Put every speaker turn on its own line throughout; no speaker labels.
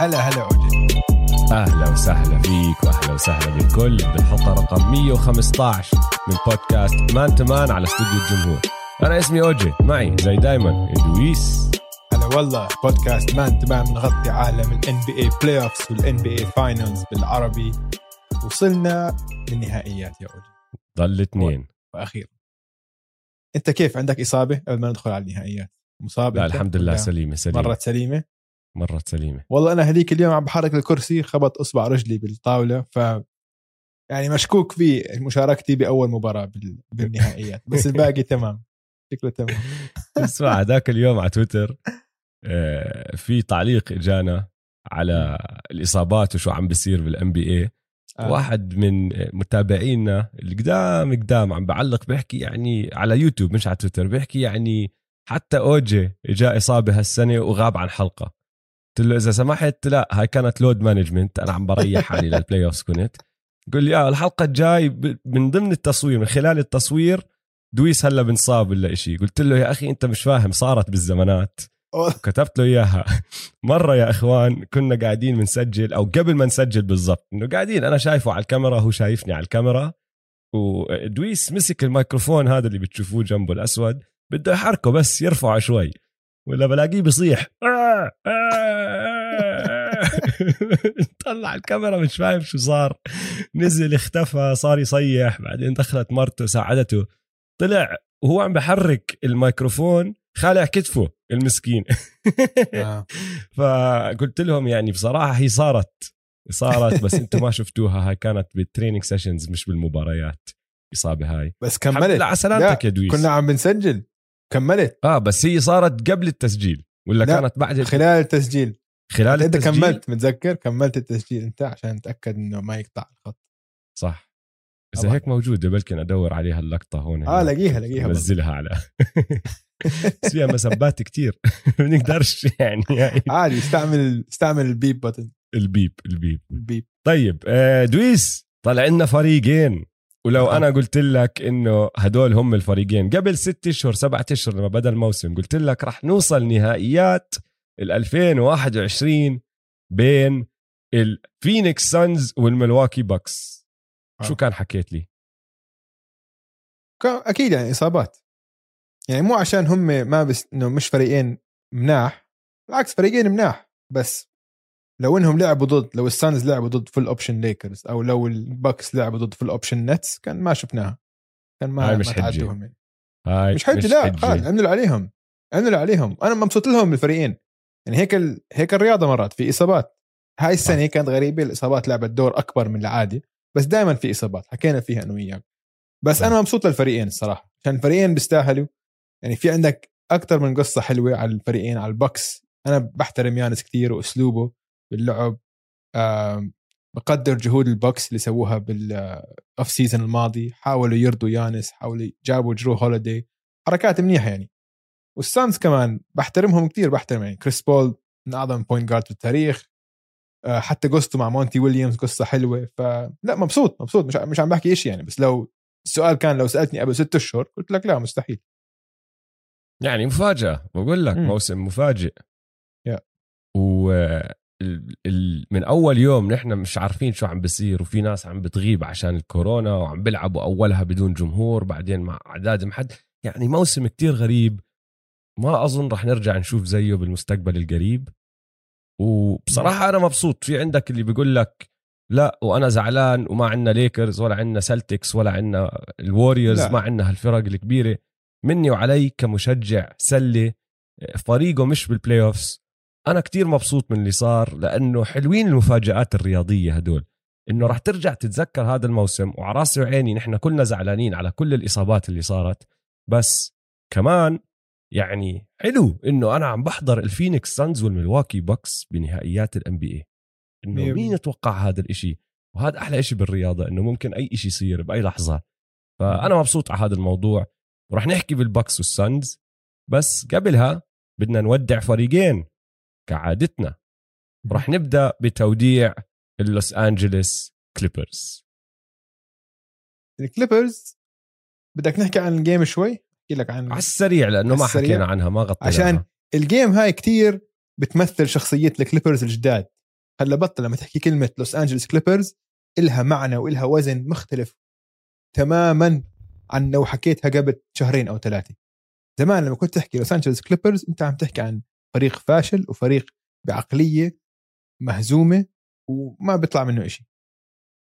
هلا
هلا اوجي
أهلا وسهلا فيك وأهلا وسهلا بالكل. بالحلقة رقم 115 من بودكاست man to man على استوديو الجمهور. أنا اسمي أوجي معي زي دايما دويس
هلا والله بودكاست مان تمام نغطي عالم ال NBA playoffs وال NBA finals بالعربي. وصلنا للنهائيات يا أوجي.
ضل اثنين.
وأخيرا. أنت كيف؟ عندك إصابة قبل ما ندخل على النهائيات؟ مصاب
لا؟ الحمد لله سليمة سليمة.
مرت سليمة؟
مرت سليمة.
والله أنا هذيك اليوم عم بحرك الكرسي خبط أصبع رجلي بالطاولة ف يعني مشكوك في مشاركتي بأول مباراة بال... بالنهائيات بس الباقي تمام. شكله تمام.
اسمع هذاك اليوم على تويتر آه، في تعليق إجانا على الإصابات وشو عم بيصير بالان بي اي
آه.
واحد من متابعينا القدام قدام عم بعلق بيحكي يعني على يوتيوب مش على تويتر بيحكي يعني حتى أوجي جاء إصابة هالسنة وغاب عن حلقة. قلت له إذا سمحت لا هاي كانت load management أنا عم بريح حالي لل playoff كنت. قل لي آه الحلقة الجاي من ضمن التصوير من خلال التصوير دويس هلا بنصاب ولا شيء قلت له يا أخي أنت مش فاهم صارت بالزمانات. كتبت له إياها. مرة يا إخوان كنا قاعدين بنسجل أو قبل ما نسجل بالضبط إنه قاعدين أنا شايفه على الكاميرا هو شايفني على الكاميرا. ودويس مسك الميكروفون هذا اللي بتشوفوه جنبه الأسود. بده يحركه بس يرفعه شوي. ولا بلاقيه بيصيح. طلع الكاميرا مش فاهم شو صار. نزل اختفى صار يصيح. بعدين دخلت مرته ساعدته. طلع وهو عم بحرك الميكروفون خالع كتفه المسكين.
آه.
فقلت لهم يعني بصراحة هي صارت. صارت بس أنتم ما شفتوها. هاي كانت بال training sessions مش بالمباريات. الاصابه هاي.
بس كملت.
على سلامتك
لا،
يا دويس.
كنا عم بنسجل. كملت؟
آه بس هي صارت قبل التسجيل ولا
لا،
كانت بعد
خلال التسجيل.
خلال
أنت
التسجيل؟
كملت متذكر؟ كملت التسجيل أنت عشان تتاكد إنه ما يقطع الخط.
صح. اذا. هيك موجودة بلكن أدور عليها اللقطة هون
آه لاقيها لاقيها برضه.
نزلها على بس فيها مسبات كتير. ما بنقدرش يعني هاي
عادي استعمل استعمل البيب بutton
البيب البيب.
البيب.
طيب آه، دويس طلع لنا فريقين. ولو
آه.
أنا قلت لك إنه هدول هم الفريقين قبل ست أشهر سبعة أشهر لما بدأ الموسم قلت لك رح نوصل نهائيات ال 2021 بين الفينيكس سانز والملواكي باكس
آه.
شو كان حكيت لي
كان- أكيد يعني إصابات يعني مو عشان هم ما بس إنه مش فريقين مناح بالعكس فريقين مناح بس لو إنهم لعبوا ضد لو السانز لعبوا ضد full option ليكرز أو لو الباكس لعبوا ضد full option نتس كان ما شفناها. كان ما
هاي مش
يعني.
هاي
مش حجه لا عملوا عليهم. عملوا عليهم. أنا مبسوط لهم الفريقين. يعني هيك ال... هيك الرياضة مرات في إصابات. هاي السنة كانت غريبة الإصابات لعبت دور أكبر من العادي بس دائما في إصابات حكينا فيها أنا وياك. بس
صح.
أنا مبسوط للفريقين الصراحة. عشان الفريقين بيستاهلوا. يعني في عندك أكثر من قصة حلوة على الفريقين على الباكس أنا بحترم يانس كثير وأسلوبه. باللعب بقدر جهود الباكس اللي سووها بال off-season الماضي حاولوا يرضوا يانس حاولوا جابوا جرو هوليدي حركات منيحة يعني والسانز كمان بحترمهم كثير بحترم يعني كريس بول من أعظم point guard في التاريخ آه، حتى قصته مع مونتي ويليامز قصة حلوة فلا مبسوط مبسوط مش مش عم بحكي شيء يعني بس لو السؤال كان لو سألتني قبل ست أشهر قلت لك لا مستحيل
يعني مفاجأة بقول لك. موسم مفاجئ
يا.
و ال- من أول يوم نحن مش عارفين شو عم بيصير وفي ناس عم بتغيب عشان الكورونا وعم بيلعبوا أولها بدون جمهور بعدين مع أعداد محد. يعني موسم كتير غريب. ما أظن رح نرجع نشوف زيه بالمستقبل القريب. وبصراحة أنا مبسوط. في عندك اللي بيقول لك لا وأنا زعلان وما عندنا ليكرز ولا عندنا سلتكس ولا عندنا الوريورز. ما عندنا هالفرق الكبيرة. مني وعلي كمشجع سلة فريقه مش بال playoffs أنا كتير مبسوط من اللي صار لأنه حلوين المفاجآت الرياضية هدول. إنه راح ترجع تتذكر هذا الموسم وعلى رأسي وعيني نحن كلنا زعلانين على كل الإصابات اللي صارت. بس كمان يعني حلو إنه أنا عم بحضر الفينيكس سانز والملواكي باكس بنهائيات ال NBA
إنه
مين. يتوقع هذا الإشي؟ وهذا أحلى إشي بالرياضة إنه ممكن أي إشي يصير بأي لحظة. فأنا مبسوط على هذا الموضوع. ورح نحكي بالباكس والسانز. بس قبلها بدنا نودع فريقين. كعادتنا. رح نبدأ بتوديع اللوس انجلوس كليبرز.
الكليبرز بدك نحكي عن ال game شوي؟ أحكي لك عن
على السريع لأنه ما. حكينا عنها ما غطينا
عشان ال game هاي كتير بتمثل شخصية الكليبرز الجداد. هلأ بطل لما تحكي كلمة لوس انجلوس كليبرز إلها معنى وإلها وزن مختلف تماما عن لو حكيتها قبل شهرين أو ثلاثة. زمان لما كنت تحكي لوس انجلوس كليبرز أنت عم تحكي عن فريق فاشل وفريق بعقلية مهزومة وما بيطلع منه إشي.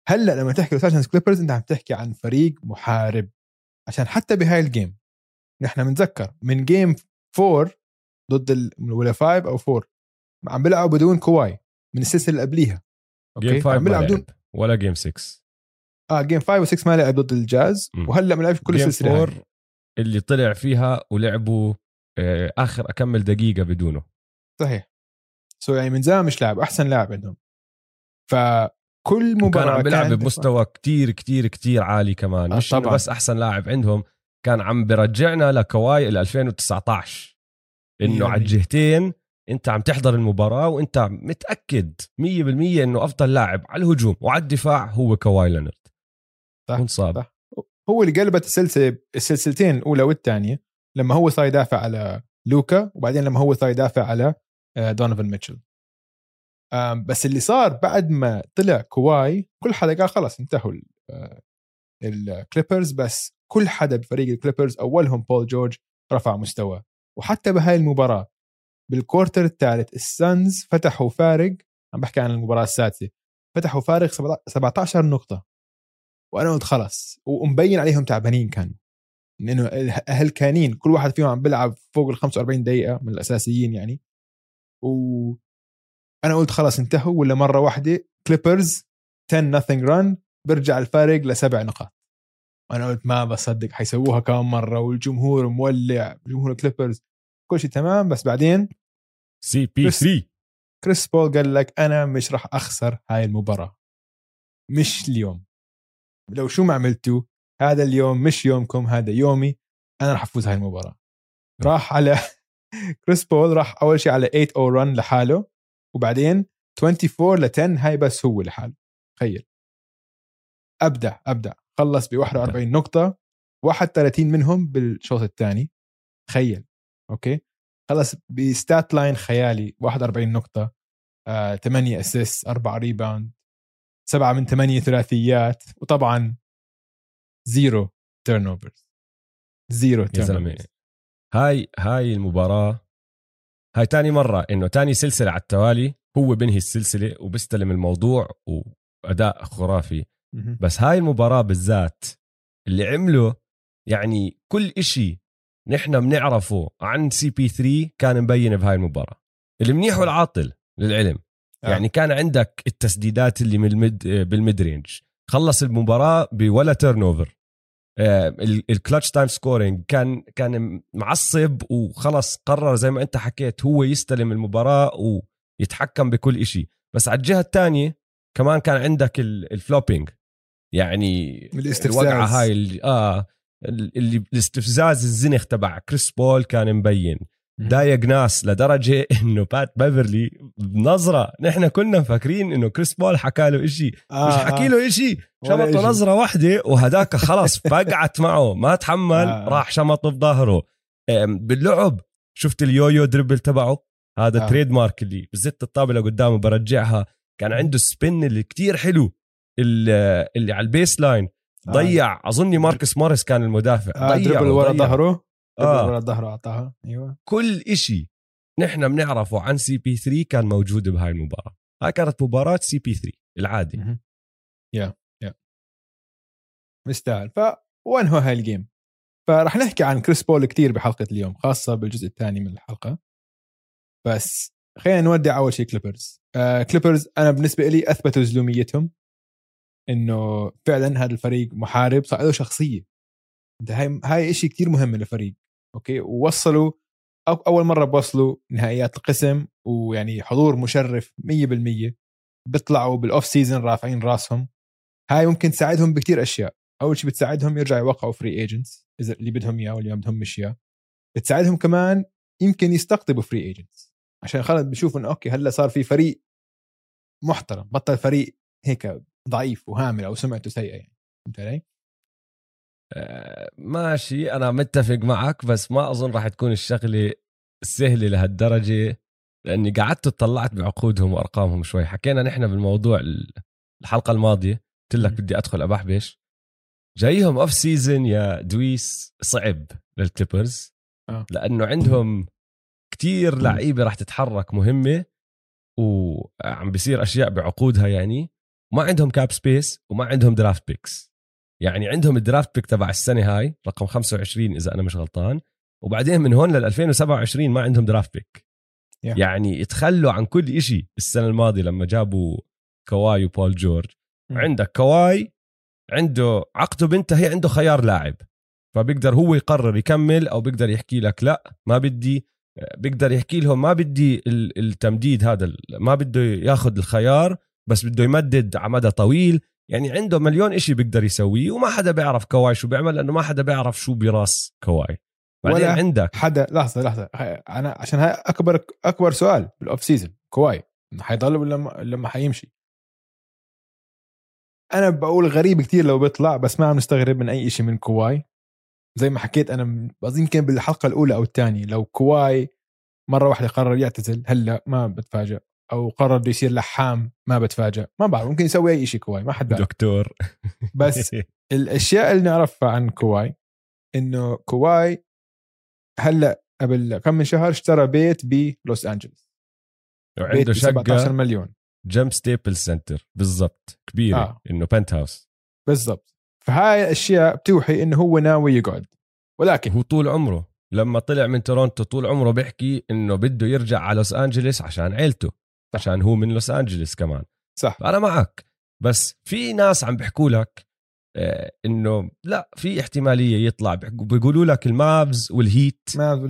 هلأ لما تحكي لوس انجلوس كليبرز أنت عم تحكي عن فريق محارب. عشان حتى بهاي ال game نحن بنتذكر من game 4 ضد ال... ولا 5 أو 4 عم بيلعبوا بدون كواي من السلسلة اللي قبليها.
game 5
عم
ما لعب ولا game 6
آه game 5 و6 ما لعب ضد الجاز. وهلأ ما لعبش كل السلسلة هاي.
4 اللي طلع فيها ولعبوا آخر أكمل دقيقة بدونه.
صحيح. so يعني من زمان مش لاعب أحسن لاعب عندهم. فكل مباراه
عم بيلعب بمستوى كتير كتير كتير عالي كمان.
آه،
مش
طبعاً.
بس أحسن لاعب عندهم كان عم برجعنا لكواي ال 2019 إنه
100%.
على الجهتين أنت عم تحضر المباراة وأنت متأكد 100% إنه أفضل لاعب على الهجوم وعلى الدفاع هو كواي لينارد
صح، صح. هو اللي قلبت السلسلة السلسلتين الأولى والثانية. لما هو صار يدافع على لوكا وبعدين لما هو صار يدافع على آه، دونيفن ميتشل. بس اللي صار بعد ما طلع كواي كل حدا قال خلص انتهوا ال- آه، الكليبرز بس كل حدا بفريق الكليبرز أولهم بول جورج رفع مستوى. وحتى بهاي المباراة بال quarter الثالث السانز فتحوا فارق عم بحكي عن المباراة السادسة فتحوا فارق 17 نقطة. وأنا قلت خلص ومبين عليهم تعبانين كانوا. لأنه هلكانين كل واحد فيهم عم بيلعب فوق ال 45 دقيقة من الأساسيين يعني. و أنا قلت خلص انتهوا ولا مرة واحدة كليبرز 10 nothing run برجع الفارق لسبع نقاط. أنا قلت ما بصدق حيسووها كم مرة والجمهور مولع جمهور الكليبرز كل شيء تمام بس بعدين
سي بي
بس-
3
كريس بول قال لك أنا مش راح أخسر هاي المباراة. مش اليوم. لو شو ما عملتوا هذا اليوم مش يومكم هذا يومي أنا راح أفوز هاي المباراة. راح على كريس بول راح أول شيء على 8 O run لحاله وبعدين 24 ل 10 هاي بس هو لحاله. تخيل. أبدع أبدع. خلص ب 41 نقطة 31 منهم بالشوط الثاني. تخيل. أوكي؟ خلص ب stat line خيالي 41 نقطة آه، 8 assist 4 rebound 7 من 8 ثلاثيات وطبعا zero
turnovers
zero
turn هاي هاي المباراة هاي تاني مرة إنه تاني سلسلة على التوالي هو بنهي السلسلة وبيستلم الموضوع وأداء خرافي. بس هاي المباراة بالذات اللي عمله يعني كل إشي نحن بنعرفه عن سي بي 3 كان مبين بهاي المباراة. المنيح والعاطل للعلم.
آه.
يعني كان عندك التسديدات اللي من ال mid بال mid range خلص المباراة بولا turnover ال clutch time scoring كان كان معصب وخلص قرر زي ما انت حكيت هو يستلم المباراة ويتحكم بكل إشي. بس على الجهة الثانية كمان كان عندك ال- ال flopping
يعني.
الوقعة هاي اللي آه اللي الاستفزاز الزنخ تبع كريس بول كان مبين. دايق ناس لدرجة إنه بات بيفرلي بنظرة نحن كنا مفكرين إنه كريس بول حكى له إشي.
آه،
مش حكي له إشي.
ولا
شمطه
إشي.
نظرة واحدة وهداك خلص فقعت معه. ما تحمل
آه.
راح شمطه في ظهره. أم، باللعب شفت ال yo-yo dribble تبعه؟ هذا
آه.
trademark اللي بزت الطابة لقدامه برجعها. كان عنده spin اللي كتير حلو. اللي, اللي على ال baseline.
آه.
ضيع. اظني ماركس موريس كان المدافع.
آه
ضيع
dribble ورا. ظهره.
آه.
ورا ظهره أعطاها. أيوه.
كل إشي نحن بنعرفه عن سي بي 3 كان موجود بهاي المباراة. هاي كانت مباراة سي بي 3 العادي.
yeah yeah. مستاهل. ف وانهى هاي ال game فراح نحكي عن كريس بول كتير بحلقة اليوم خاصة بالجزء الثاني من الحلقة. بس خلينا نودع أول شيء كليبرز آه كليبرز أنا بالنسبة لي أثبتوا زلوميتهم إنه فعلا هذا الفريق محارب صار له شخصية. أنت هاي هاي شيء كتير مهم للفريق. أوكي؟ ووصلوا أو أول مرة بوصلوا نهائيات القسم ويعني حضور مشرف 100% بيطلعوا بال off season رافعين راسهم. هاي ممكن تساعدهم بكتير أشياء. أول شيء بتساعدهم يرجعوا يوقعوا free agents إذا اللي بدهم إياه واللي ما بدهم اياه بتساعدهم كمان يمكن يستقطبوا free agents عشان خلص بشوفوا إنه أوكي هلأ صار في فريق محترم بطل فريق هيك ضعيف وهامل أو سمعته سيئة يعني. فهمت علي؟
ماشي أنا متفق معك بس ما أظن راح تكون الشغلة سهلة لهالدرجة لأني قعدت اطلعت بعقودهم وأرقامهم شوي. حكينا نحن بالموضوع الحلقة الماضية قلت لك بدي أدخل ابحبش جايهم off season يا دويس صعب للكليبرز
آه.
لأنه عندهم كتير لعيبة راح تتحرك مهمة وعم بيصير أشياء بعقودها يعني. ما عندهم cap space وما عندهم draft picks يعني عندهم ال draft pick تبع السنة هاي رقم 25 إذا أنا مش غلطان. وبعدين من هون لل 2027 ما عندهم draft pick.
Yeah.
يعني يتخلوا عن كل شيء السنة الماضية لما جابوا كواي وبول جورج.
مم.
عندك كواي عنده عقده بينتهي عنده خيار لاعب. فبيقدر هو يقرر يكمل أو بيقدر يحكي لك لا ما بدي. بيقدر يحكي لهم ما بدي ال- التمديد هذا ما بده ياخذ الخيار بس بده يمدد على مدى طويل. يعني عنده مليون إشي بيقدر يسويه وما حدا بيعرف كواي شو بيعمل لأنه ما حدا بيعرف شو براس كواي.
ولا
عندك
حدا لحظة لحظة. هاي- أنا عشان هاي أكبر أكبر سؤال بال off season كواي حيضل ولا ما- لما حيمشي؟ أنا بقول غريب كتير لو بيطلع بس ما عم نستغرب من أي شيء من كواي. زي ما حكيت أنا بظن يمكن بالحلقة الأولى أو الثانية لو كواي مرة واحدة قرر يعتزل هلأ ما بتفاجئ أو قرر بده يصير لحام ما بتفاجئ ما بعرف ممكن يسوي أي شيء كواي ما حد بيعرف
دكتور.
بس الأشياء اللي نعرفها عن كواي إنه كواي هلأ قبل كم من شهر اشترى بيت بلوس انجلوس
وعنده
ب 17
شقة
مليون.
جنب Staples Center بالضبط كبيرة.
آه.
إنه penthouse
بالضبط. فهاي الأشياء بتوحي إنه هو ناوي يقعد. ولكن
هو طول عمره لما طلع من تورونتو طول عمره بيحكي إنه بده يرجع على لوس انجلوس عشان عيلته. عشان هو من لوس انجلوس كمان.
صح.
فانا معك. بس في ناس عم بيحكوا لك آه، إنه لا في احتمالية يطلع. بيقولوا لك المافز والهيت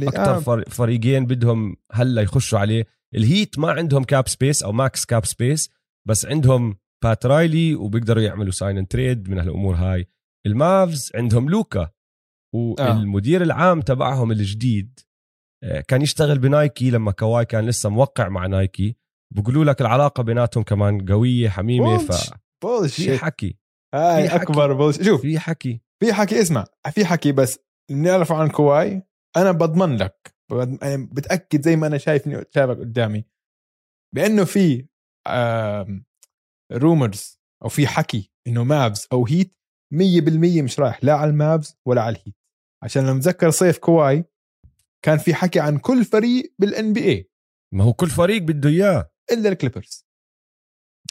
أكثر
آه.
فر- فريقين بدهم هلأ يخشوا عليه. الهيت ما عندهم cap space أو max cap space بس عندهم بات رايلي وبيقدروا يعملوا sign and trade من هالأمور هاي. المافز عندهم لوكا والمدير العام تبعهم الجديد آه، كان يشتغل بنايكي لما كواي كان لسه موقع مع نايكي. بيقولوا لك العلاقة بيناتهم كمان قوية حميمة
bullshit.
ففي
bullshit
حكي.
هاي
في.
أكبر bullshit شوف
في حكي.
في حكي اسمع. في حكي بس اللي نعرفه عن كواي. أنا بضمن لك أنا بتأكد زي ما أنا شايف شايفك قدامي. بأنه في rumors أو في حكي إنه مافز أو هيت 100% مش رايح لا على المافز ولا على الهيت عشان لو متذكر صيف كواي كان في حكي عن كل فريق بال NBA
ما هو كل فريق بده إياه.
إلا الكليبرز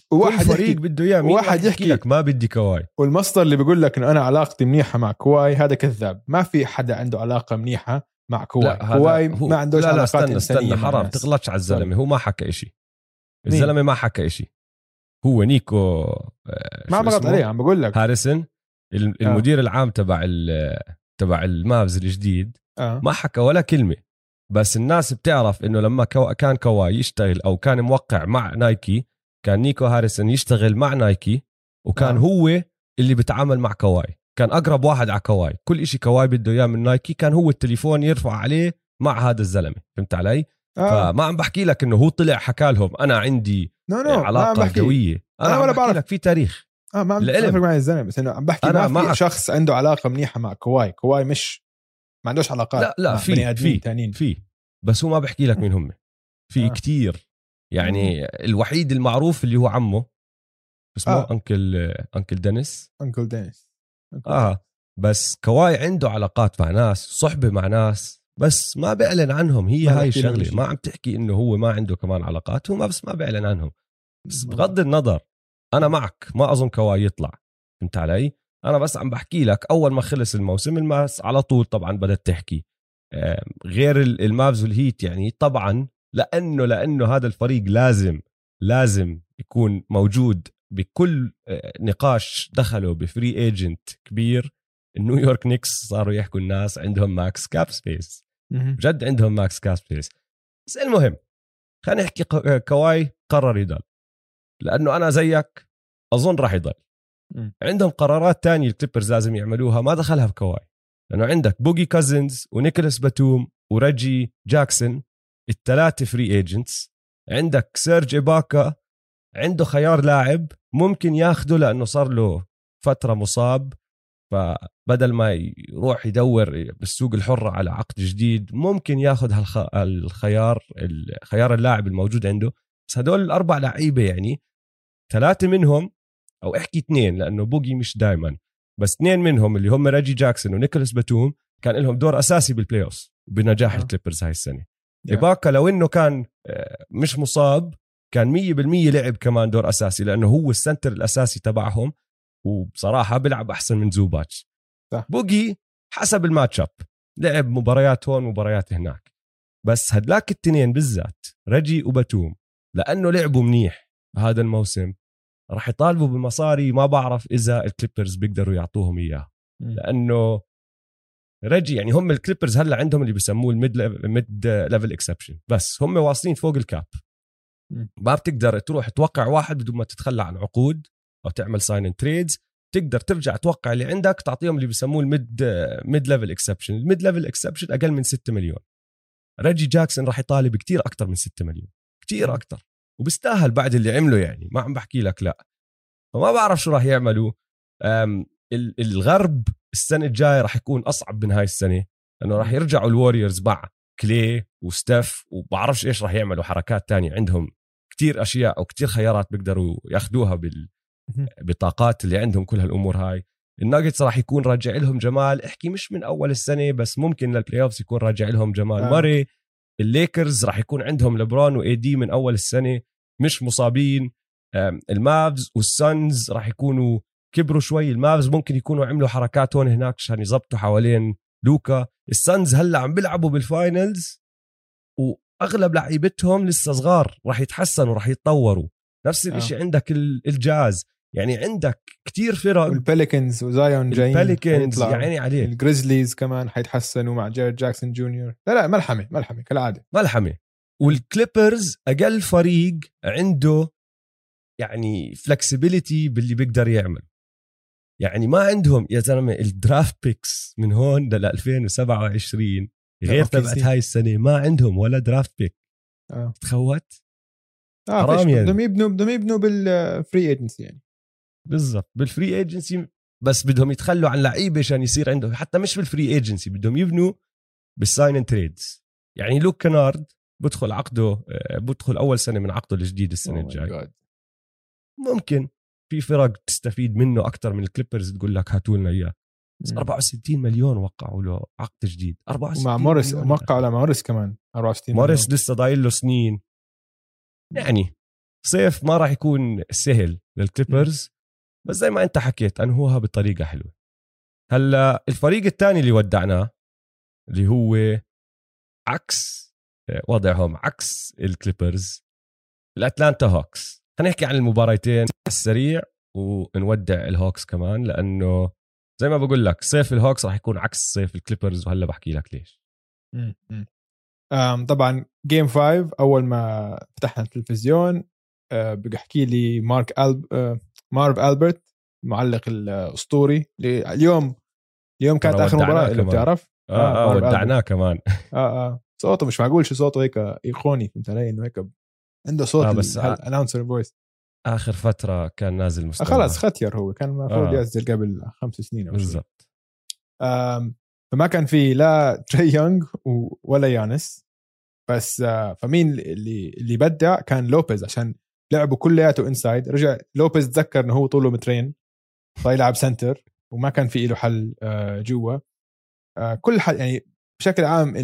كل
وواحد
فريق
يحكي
بده إياه
واحد
يحكي لك ما بدي كواي
والمصدر اللي بيقول لك إنه أنا علاقتي منيحة مع كواي هذا كذاب ما في حدا عنده علاقة منيحة مع كواي كواي
هو
ما عندوش
لا لا استنى استنى حرام. تغلطش على
الزلمة.
هو ما حكى
مين؟
الزلمة ما حكى إشي هو نيكو آه،
ما
شو
بغلط؟ عليه عم بقول لك
هاريسون
آه.
المدير العام تبع تبع المافز الجديد
آه.
ما حكى ولا كلمة بس الناس بتعرف إنه لما كوا- كان كواي يشتغل أو كان موقع مع نايكي كان نيكو هاريسون يشتغل مع نايكي وكان
آه.
هو اللي بيتعامل مع كواي كان أقرب واحد على كواي كل إشي كواي بده إياه من نايكي كان هو التليفون يرفع عليه مع هذا الزلمة فهمت علي
آه.
فما عم بحكي لك إنه هو طلع حكى لهم أنا عندي
ما عم
علاقة
بحكي
قوية
أنا,
أنا
ولا بعرف.
لك في تاريخ
آه ما عم. بفرق معي الزلمة بس إنه عم بحكي
أنا
ما في
معك.
شخص عنده علاقة منيحة مع كواي كواي مش ما عندوش علاقات
لا لا في في
ثانيين
في. بس هو ما بحكي لك مين هم. في
آه.
كتير. يعني الوحيد المعروف اللي هو عمه. اسمه
آه.
أنكل uncle دينيس.
uncle دينيس.
آه. بس كواي عنده علاقات مع ناس صحبة مع ناس بس ما بيعلن عنهم. هي هاي
الشغلة.
ما عم تحكي إنه هو ما عنده كمان علاقات. هو ما بس ما بيعلن عنهم. بس. بغض النظر أنا معك. ما أظن كواي يطلع. فهمت علي؟ أنا بس عم بحكي لك أول ما خلص الموسم الناس على طول طبعا بدأت تحكي. آه، غير ال- المافز والهيت يعني طبعا لأنه لأنه هذا الفريق لازم لازم يكون موجود بكل آه، نقاش دخلوا ب free agent كبير. النيويورك نيكس صاروا يحكوا الناس عندهم max cap
space.
جد عندهم max cap space. بس المهم خلينا نحكي ق- كواي قرر يضل. لأنه أنا زيك أظن راح يضل.
مم.
عندهم قرارات تانية الكليبرز لازم يعملوها ما دخلها بكواي لأنه عندك بوجي كازنز ونيكولاس باتوم وريجي جاكسون الثلاثة free agents عندك سيرج إباكا عنده خيار لاعب ممكن ياخده لأنه صار له فترة مصاب. فبدل ما يروح يدور بالسوق الحرة على عقد جديد ممكن ياخذ هالخ... الخيار خيار اللاعب الموجود عنده. بس هدول الأربع لعيبة يعني ثلاثة منهم أو أحكي اثنين لأنه بوجي مش دائما بس اثنين منهم اللي هم ريجي جاكسون ونيكولاس باتوم كان لهم دور أساسي بال playoff بنجاح آه. الكليبرز هاي السنة. إباكا لو إنه كان آه، مش مصاب كان 100% لعب كمان دور أساسي لأنه هو ال center الأساسي تبعهم وبصراحة بيلعب أحسن من زوباتش. صح. بوجي حسب ال matchup لعب مباريات هون مباريات هناك. بس هدلاك التنين بالذات ريجي وباتوم لأنه لعبوا منيح هذا الموسم. راح يطالبوا بمصاري ما بعرف إذا الكليبرز بيقدروا يعطوهم إياه. لأنه ريجي يعني هم الكليبرز هلأ عندهم اللي بسموه ال mid mid-level exception. بس هم واصلين فوق ال cap. ما بتقدر تروح توقع واحد بدون ما تتخلى عن عقود أو تعمل sign and trades تقدر ترجع توقع اللي عندك تعطيهم اللي بيسموه ال mid mid-level exception. ال mid-level exception أقل من 6 مليون. ريجي جاكسون راح يطالب كتير أكثر من 6 مليون. كتير أكثر وبيستاهل بعد اللي عمله يعني. ما عم بحكي لك لا. فما بعرف شو راح يعملوا. الغرب السنة الجاية راح يكون أصعب من هاي السنة لأنه راح يرجعوا ال Warriors مع Klay و Steph وبعرفش إيش راح يعملوا حركات تانية عندهم. كتير أشياء أو كتير خيارات بيقدروا ياخذوها بال بطاقات اللي عندهم كل هالأمور هاي. الناجتس راح يكون راجع لهم جمال. احكي مش من أول السنة بس ممكن لل playoffs يكون راجع لهم جمال. آه. ماري الليكرز راح يكون عندهم لبرون و AD من أول السنة مش مصابين. ال Mavs وال Suns راح يكونوا كبروا شوي. ال Mavs ممكن يكونوا عملوا حركات هون هناك عشان يزبطوا حوالين لوكا. ال Suns هلأ عم بيلعبوا بال finals وأغلب لعيبتهم لسه صغار راح يتحسنوا راح يتطوروا. نفس الشيء آه. عندك الجاز. يعني عندك كتير فرق.
وال Pelicans و Zion جايين
ال Pelicans يعني عليه
ال Grizzlies كمان حيتحسنوا مع جارن جاكسون جونيور لا لا ملحمة ملحمة كالعادة.
ملحمة. وال Clippers أقل فريق عنده يعني flexibility باللي بيقدر يعمل. يعني ما عندهم يا زلمة ال draft picks من هون ل 2027 غير تبعت هاي السنة. ما عندهم ولا draft pick آه. تخوت
آه حرام يعني. بدهم يبنوا بدهم يبنوا بال free agency يعني.
بالضبط بال free agency بس بدهم يتخلوا عن لعيبة عشان يصير عندهم حتى مش بال free agency بدهم يبنوا بال sign and trades يعني لوك كنارد بدخل عقده آه، بدخل أول سنة من عقده الجديد السنة oh الجاي ممكن في فرق تستفيد منه أكثر من ال Clippers تقول لك هاتوا لنا إياه. بس 64 مليون وقعوا له عقد جديد. 64
مع موريس وقعوا على موريس كمان
64 موريس مليون. لسه ضايل له سنين. يعني صيف ما راح يكون سهل لل Clippers بس زي ما انت حكيت انهوها بطريقة حلوة. هلأ الفريق الثاني اللي ودعناه اللي هو عكس وضعهم عكس ال Clippers ال Atlanta Hawks. خلينا نحكي عن المباراتين السريع ونودع ال Hawks كمان لأنه زي ما بقول لك صيف ال Hawks راح يكون عكس صيف ال Clippers وهلأ بحكي لك ليش.
طبعا game 5 أول ما فتحنا التلفزيون آه، بحكي لي مارك ألب... آه، مارف ألبرت المعلق الأسطوري اليوم اليوم كانت آخر مباراة اللي بتعرف؟
آه آه, آه ودعناه كمان.
آه آه. صوته مش معقول شو صوته هيك iconic فهمت علي؟ إنه هيك عنده صوت آه بس announcer voice
آخر فترة كان نازل مستوى.
آه خلص ختير هو كان المفروض آه. ينزل قبل خمس سنين أو
بالضبط.
فما كان في لا تري يونغ ولا يانس بس آه، فمين اللي اللي بدع كان لوبيز عشان لعبوا كلياته inside رجع لوبيز تذكر إنه هو طوله مترين فيلعب center وما كان في له حل آه، جوا. آه، كل حل يعني بشكل عام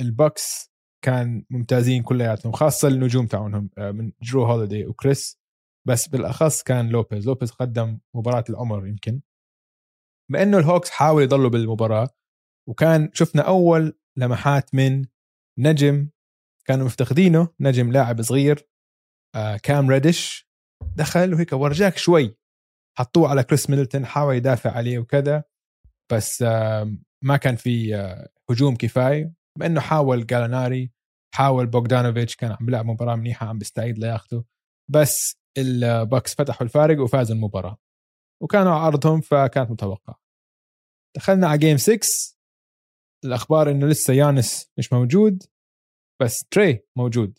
ال Bucks كان ممتازين كلياتهم خاصة النجوم تاعونهم من جرو هوليدي وكريس بس بالأخص كان لوبيز. لوبيز قدم مباراة العمر يمكن. بما إنه ال Hawks حاول يضلوا بالمباراة وكان شفنا أول لمحات من نجم كانوا مفتقدينه نجم لاعب صغير. آه كام ريدش دخل وهيك ورجاك شوي. حطوه على كريس ميدلتون حاول يدافع عليه وكذا بس آه ما كان في آه هجوم كفاية. بما إنه حاول غاليناري حاول بوغدانوفيتش كان عم بيلعب مباراة منيحة عم بيستعيد لياقته بس ال Bucks فتحوا الفارق وفازوا المباراة. وكانوا عرضهم فكانت متوقعة. دخلنا على game 6 الأخبار إنه لسه يانس مش موجود بس تري موجود.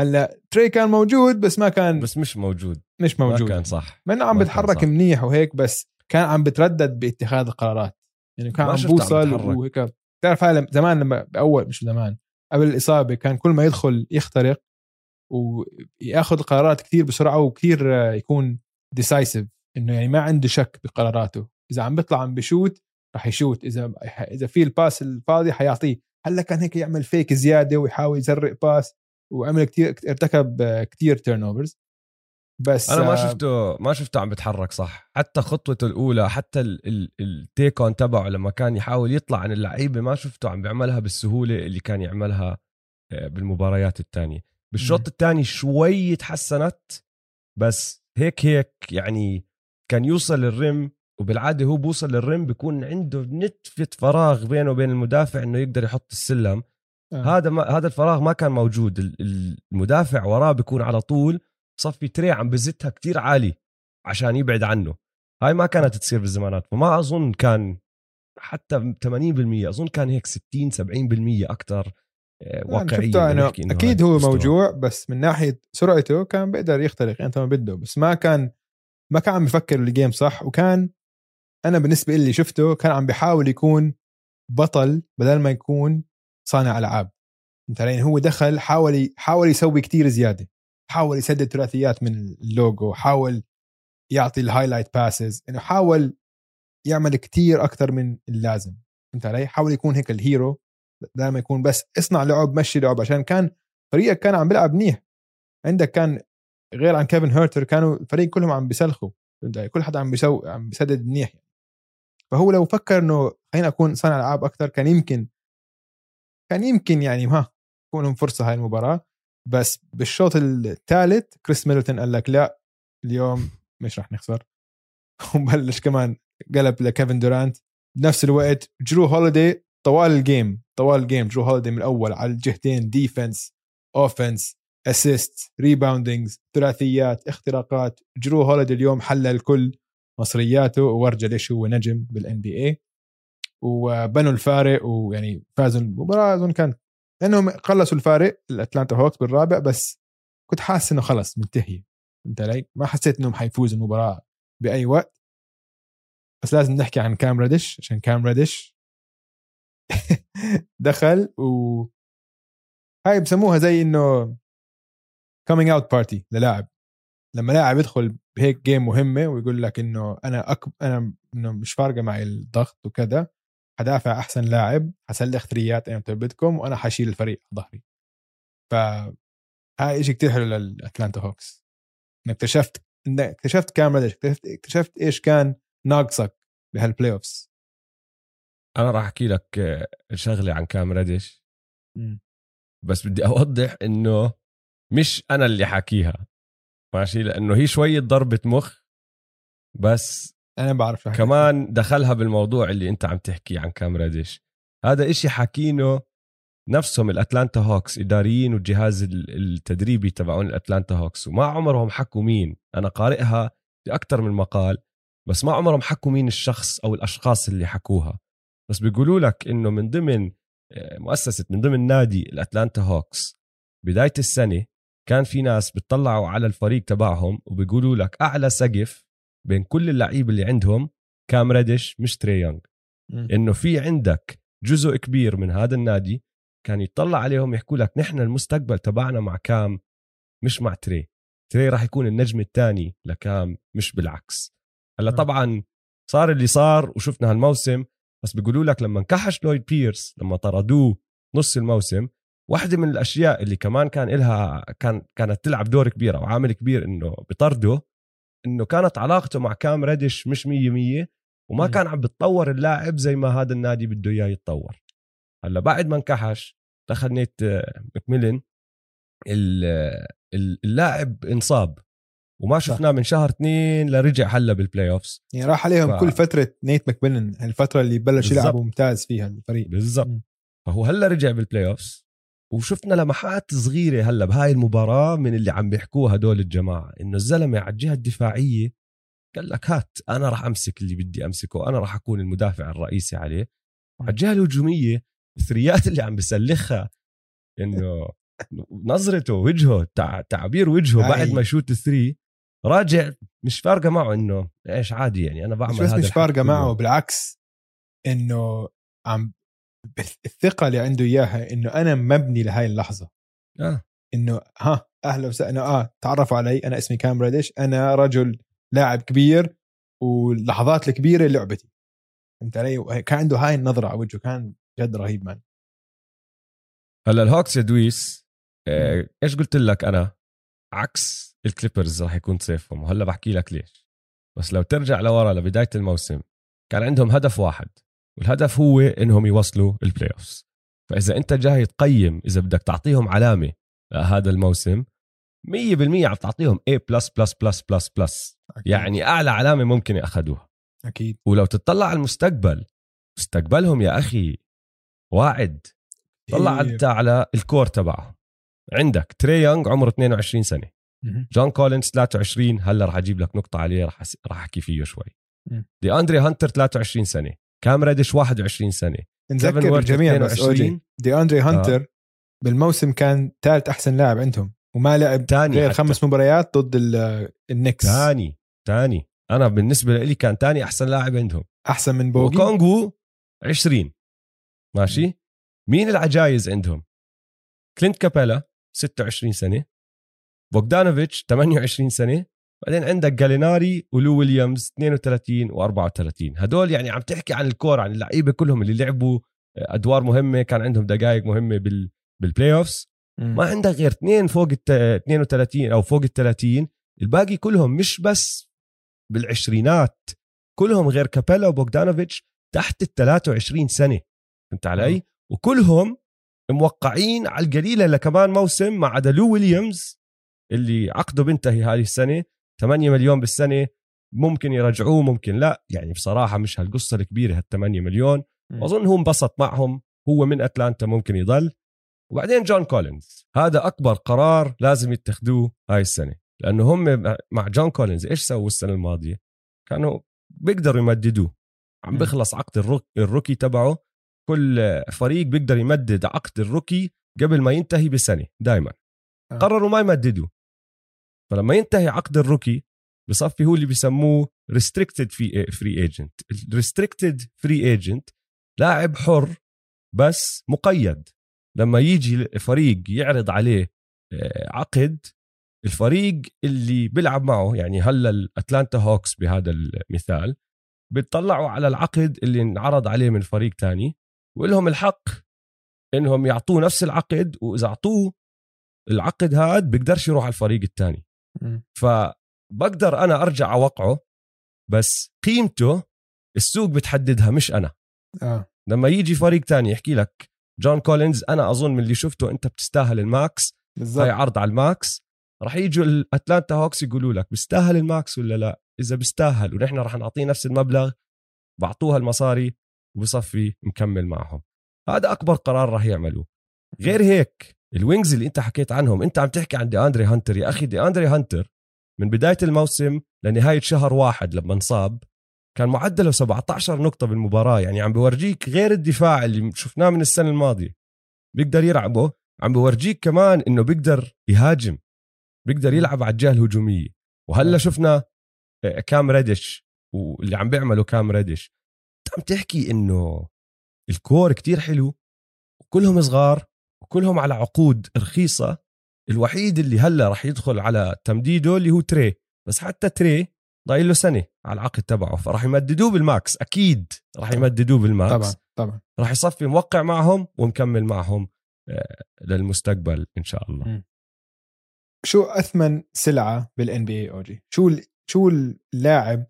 هلأ تري كان موجود بس ما كان
بس مش موجود.
مش موجود
ما كان صح.
ما إنه عم بيتحرك منيح وهيك بس كان عم بتردد باتخاذ القرارات. يعني كان عم بوصل. وهيك. بتعرف هاي زمان لما باول مش زمان قبل الإصابة كان كل ما يدخل يخترق ويأخذ القرارات كثير بسرعة وكثير آه، يكون decisive إنه يعني ما عنده شك بقراراته. إذا عم بيطلع عم بشوت رح يشوت. إذا إذا في ال pass الفاضي حيعطيه. هلأ كان هيك يعمل فيك زيادة ويحاول يزرق pass وعمل كثير ارتكب كثير turnovers بس
أنا ما
آه،
شفته ما شفته عم بيتحرك صح. حتى خطوته الأولى حتى ال take on تبعه لما كان يحاول يطلع عن اللعيبة ما شفته عم بيعملها بالسهولة اللي كان يعملها آه، بالمباريات الثانية بالشوط. الثاني شوي تحسنت بس هيك هيك يعني كان يوصل للرم وبالعادة هو بوصل للرم بيكون عنده نتفة فراغ بينه وبين المدافع إنه يقدر يحط السلم.
آه.
هذا ما هذا الفراغ ما كان موجود ال- ال- المدافع وراه بيكون على طول صفي تري عم بزتها كتير عالي عشان يبعد عنه هاي ما كانت تصير بالزمانات فما أظن كان حتى 80% أظن كان هيك 60 70% أكثر
واقعية
أكيد
هو
مستوى.
موجوع بس من ناحية سرعته كان بيقدر يخترق انت ما بده بس ما كان ما كان عم بفكر ال game صح وكان أنا بالنسبة لي شفته كان عم بيحاول يكون بطل بدل ما يكون صانع ألعاب. أنت علي هو دخل حاول حاول يسوي كتير زيادة. حاول يسدد ثلاثيات من اللوجو حاول يعطي ال highlight passes إنه حاول يعمل كتير أكثر من اللازم. فهمت علي؟ حاول يكون هيك ال hero بدل ما يكون بس اصنع لعب مشي لعب عشان كان فريقك كان عم بيلعب منيح. عندك كان غير عن كيفن هيرتر كانوا الفريق كلهم عم بيسلخوا؟ كل حدا عم بيسوي عم بيسدد منيح فهو لو فكر إنه خلينا أكون صانع ألعاب أكثر كان يمكن كان يمكن يعني ها تكون فرصة هاي المباراة. بس بالشوط الثالث كريس ميدلتون قال لك لا اليوم مش رح نخسر. وبلش كمان قلب لكيفن دورانت. بنفس الوقت جرو هوليدي طوال ال game طوال ال game جرو هوليدي من الأول على الجهتين defense offense assist reboundings ثلاثيات اختراقات. جرو هوليدي اليوم حلل كل مصرياته وورجى ليش هو نجم بال NBA وبنوا الفارق ويعني فازوا المباراة أظن كان لأنهم خلصوا الفارق الأتلانتا هوكس بالرابع بس كنت حاسس إنه خلص منتهي. فهمت علي؟ ما حسيت إنهم حيفوزوا المباراة بأي وقت. بس لازم نحكي عن كام ريدش عشان كام ريدش دخل و هاي بسموها زي إنه coming out party للاعب. لما لاعب يدخل بهيك game مهمة ويقول لك إنه أنا أك... أنا إنه مش فارقة معي الضغط وكذا حدافع أحسن لاعب حسلخ ثريات ايمتى بدكم وأنا حشيل الفريق على ظهري. ف هاي شيء كتير حلو للأتلانتا هوكس. إنك اكتشفت إنك اكتشفت كام ريدش اكتشفت, اكتشفت إيش كان ناقصك بهال playoffs
أنا راح أحكي لك آه، شغلة عن كام ريدش بس بدي أوضح إنه مش أنا اللي حاكيها ماشي؟ لأنه هي شوية ضربة مخ بس
أنا بعرف.
كمان دخلها بالموضوع اللي أنت عم تحكي عن كام ريدش هذا إشي حاكينه نفسهم الأتلانتا هوكس إداريين والجهاز ال- التدريبي تبعون الأتلانتا هوكس. وما عمرهم حكوا مين. أنا قارئها باكثر من مقال بس ما عمرهم حكوا مين الشخص أو الأشخاص اللي حكوها. بس بيقولوا لك إنه من ضمن آه، مؤسسة من ضمن نادي الأتلانتا هوكس بداية السنة كان في ناس بتطلعوا على الفريق تبعهم وبيقولوا لك أعلى سقف بين كل اللعيبه اللي عندهم كام ريدش مش تري يونغ. إنه في عندك جزء كبير من هذا النادي كان يطلع عليهم يحكوا لك نحن المستقبل تبعنا مع كام مش مع تري تري راح يكون النجم الثاني لكام مش بالعكس هلا. طبعا صار اللي صار وشفنا هالموسم بس بيقولوا لك لما انكحش لويد بيرس لما طردوه نص الموسم واحدة من الأشياء اللي كمان كان إلها كان كانت تلعب دور كبير أو عامل كبير إنه بطرده إنه كانت علاقته مع كام ريدش مش مية مية وما
مم.
كان عم بتطور اللاعب زي ما هذا النادي بده إياه يتطور هلأ بعد ما انكحش دخل نيت آه، مكميلن ال- آه، ال- اللاعب انصاب وما. شفناه من شهر اثنين لرجع هلأ بال playoffs
يعني راح عليهم
ف-
كل فترة نيت مكميلن الفترة اللي بلش. يلعب ممتاز فيها الفريق
بالضبط. فهو هلأ رجع بال playoffs وشفنا لمحات صغيرة هلا بهاي المباراة من اللي عم بيحكوها هدول الجماعة إنه الزلمة على الجهة الدفاعية قال لك هات أنا راح أمسك اللي بدي أمسكه أنا راح أكون المدافع الرئيسي عليه وعلى الجهة الهجومية الثريات اللي عم بسلخها إنه نظرته وجهه تع... تعبير وجهه. بعد ما يشوت الثري راجع مش فارقة معه إنه إيش عادي يعني أنا بعمل
مش بس
هذا
مش
فارقة
معه. بالعكس إنه عم الثقة اللي عنده إياها إنه أنا مبني لهاي اللحظة.
آه.
إنه ها أهلا وسهلا آه تعرفوا علي أنا اسمي كام ريدش أنا رجل لاعب كبير واللحظات الكبيرة لعبته. فهمت علي؟ كان عنده هاي النظرة على وجهه كان جد رهيب مان
هلأ الهوكس يا دويس آه، إيش قلت لك أنا؟ عكس الكليبرز راح يكون صيفهم وهلأ بحكي لك ليش. بس لو ترجع لورا لبداية الموسم كان عندهم هدف واحد. والهدف هو إنهم يوصلوا ال playoffs فإذا أنت جاي تقيم إذا بدك تعطيهم علامة لهذا الموسم 100% عم تعطيهم A plus plus plus plus plus
أكيد.
يعني أعلى علامة ممكن اخذوها
أكيد
ولو تطلع على المستقبل مستقبلهم يا أخي واعد طلع. انت على ال core تبعه عندك تري يونغ عمره 22
سنة.
جون كولينز 23 هلأ رح أجيب لك نقطة عليه رح. رح أحكي فيه شوي. دي اندري هانتر 23 سنة كام ريدش؟ 21 سنة.
نذكر الجميع بس
22.
اوجي دي أندري هانتر بالموسم كان ثالث أحسن لاعب عندهم وما لعب
تاني
غير
حتى.
خمس مباريات ضد ال- النكس.
تاني تاني أنا بالنسبة لي كان تاني أحسن لاعب عندهم.
أحسن من بوغي.
أوكونغو 20 ماشي؟ مين العجايز عندهم؟ كلينت كابيلا 26 سنة. بوغدانوفيتش 28 سنة. بعدين عندك جاليناري ولو ويليامز 32 و34 هدول يعني عم تحكي عن ال core عن اللعيبة كلهم اللي لعبوا أدوار مهمة كان عندهم دقائق مهمة بال بال playoffs
مم.
ما عندك غير اثنين فوق ال 32 أو فوق ال 30 الباقي كلهم مش بس بالعشرينات كلهم غير كابيلا وبوغدانوفيتش تحت ال 23 سنة. فهمت علي؟ وكلهم موقعين على القليلة لكمان موسم ما عدا لو ويليامز اللي عقده بينتهي هذه السنة. 8 مليون بالسنة ممكن يرجعوه ممكن لا. يعني بصراحة مش هالقصة الكبيرة هال 8 مليون.
مم.
واظن هو انبسط معهم هو من أتلانتا ممكن يضل. وبعدين جون كولينز هذا أكبر قرار لازم يتخذوه هاي السنة. لأنه هم مع جون كولينز إيش سووا السنة الماضية؟ كانوا بيقدروا يمددوه. عم
مم.
بيخلص عقد ال roo- ال rookie تبعه. كل فريق بيقدر يمدد عقد ال rookie قبل ما ينتهي بسنة دائما
آه.
قرروا ما يمددوه. فلما ينتهي عقد ال rookie بصفي هو اللي بيسموه restricted free agent ال restricted free agent لاعب حر بس مقيد لما يجي فريق يعرض عليه آه، عقد الفريق اللي بيلعب معه يعني هلا الأتلانتا هوكس بهذا المثال بيطلعوا على العقد اللي انعرض عليه من فريق تاني ولهم الحق إنهم يعطوه نفس العقد وإذا أعطوه العقد هاد بيقدرش يروح على الفريق الثاني. فبقدر أنا أرجع أوقعه بس قيمته السوق بتحددها مش أنا.
آه.
لما يجي فريق تاني يحكي لك جون كولينز أنا أظن من اللي شفته أنت بتستاهل ال max
هاي
عرض على ال max رح يجوا الاتلانتا هوكس يقولوا لك بيستاهل ال max ولا لا؟ إذا بيستاهل ونحن رح نعطيه نفس المبلغ بعطوها المصاري وبصفي مكمل معهم. هذا أكبر قرار رح يعملوه. غير هيك ال wings اللي انت حكيت عنهم انت عم تحكي عن دي اندري هانتر. يا أخي دي اندري هانتر من بداية الموسم لنهاية شهر واحد لما انصاب كان معدله 17 نقطة بالمباراة. يعني عم بورجيك غير الدفاع اللي شفناه من السنة الماضية. بيقدر يلعبه عم بورجيك كمان إنه بيقدر يهاجم بيقدر يلعب على الجهة الهجومية. وهلا شفنا آه، كام ريدش واللي عم بيعمله كام ريدش انت عم تحكي إنه ال core كتير حلو وكلهم صغار وكلهم على عقود رخيصة الوحيد اللي هلا راح يدخل على تمديده اللي هو تري. بس حتى تري ضايل له سنة على العقد تبعه فراح يمددوه بال max أكيد راح يمددوه بال max.
طبعا طبعا.
راح يصفي موقع معهم ومكمل معهم آه، للمستقبل إن شاء الله.
مم. شو أثمن سلعة بال NBA أوجي؟ شو ال- شو اللاعب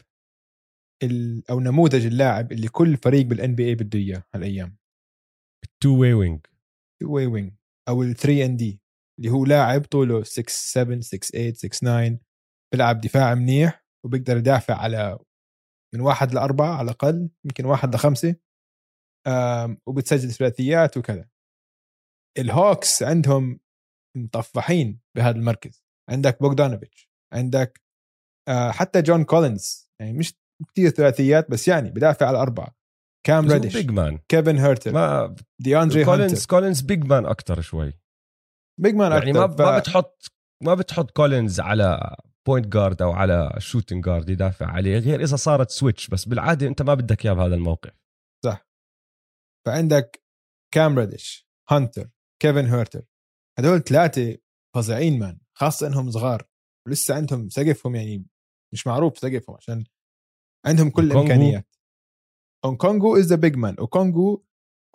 ال- أو نموذج اللاعب اللي كل فريق بال NBA بده إياه
هالأيام؟ two-way wing.
way wing أو ال 3 and D اللي هو لاعب طوله 6 7 6 8 6 9 بيلعب دفاع منيح وبيقدر يدافع على من واحد لأربعة على الأقل يمكن واحد لخمسة وبتسجل ثلاثيات وكذا. الهوكس عندهم مطفحين بهذا المركز. عندك بوغدانوفيتش عندك آه، حتى جون كولينز يعني مش كتير ثلاثيات بس يعني بدافع على أربعة. كام ريدش
big man
كيفن هيرتر
ما
دي اندري
كولينز كولينز big man أكثر شوي.
big man
يعني
أكتر
ما ما بتحط ما بتحط كولينز على point guard أو على shooting guard يدافع عليه غير إذا صارت switch بس بالعادة أنت ما بدك إياه بهذا الموقف.
فعندك كام ريديش هانتر كيفن هيرتر هدول ثلاثة فظيعين man خاصة إنهم صغار. ولسه عندهم سقفهم يعني مش معروف سقفهم عشان عندهم كل. الإمكانيات. كونغو is the big man وكونغو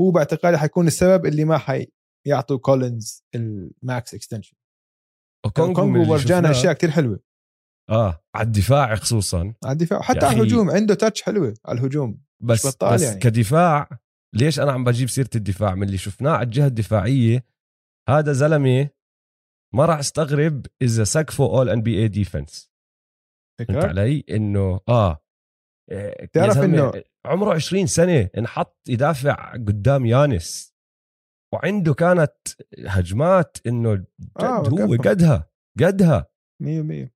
هو باعتقادي حيكون السبب اللي ما حيعطوا كولينز ال
max extension
كونغو ورجانا أشياء كتير حلوة.
آه على الدفاع خصوصا.
على الدفاع. حتى
يا
على الهجوم عنده touch حلوة على الهجوم
بس بس
يعني.
كدفاع ليش أنا عم بجيب سيرة الدفاع؟ من اللي شفناه على الجهة الدفاعية هذا زلمة ما راح استغرب إذا سقفه all NBA defense فهمت علي؟ انه آه. إيه،
تعرف
زلمة
إنه-
عمره 20 سنة انحط يدافع قدام يانس وعنده كانت هجمات إنه جد
آه،
هو. قدها قدها
100%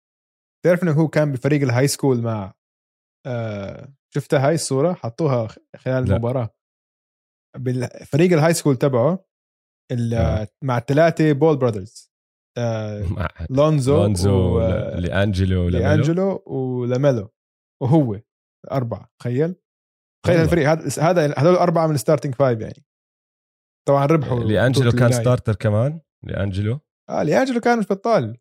تعرف إنه هو كان بفريق ال high school مع آه شفتها هاي الصورة حطوها خلال
لا.
المباراة بالفريق ال high school تبعه
آه.
مع الثلاثه Ball brothers آه
مع
لونزو
لونزو
و-
لأنجلو لاميلو.
لانجلو ولاميلو وهو أربعة تخيل تخيل
والله.
الفريق. هذا هذا هذول أربعة من ال starting five يعني. طبعا ربحوا
لانجلو كان. starter كمان. لانجلو
آه لانجلو كان مش بطال.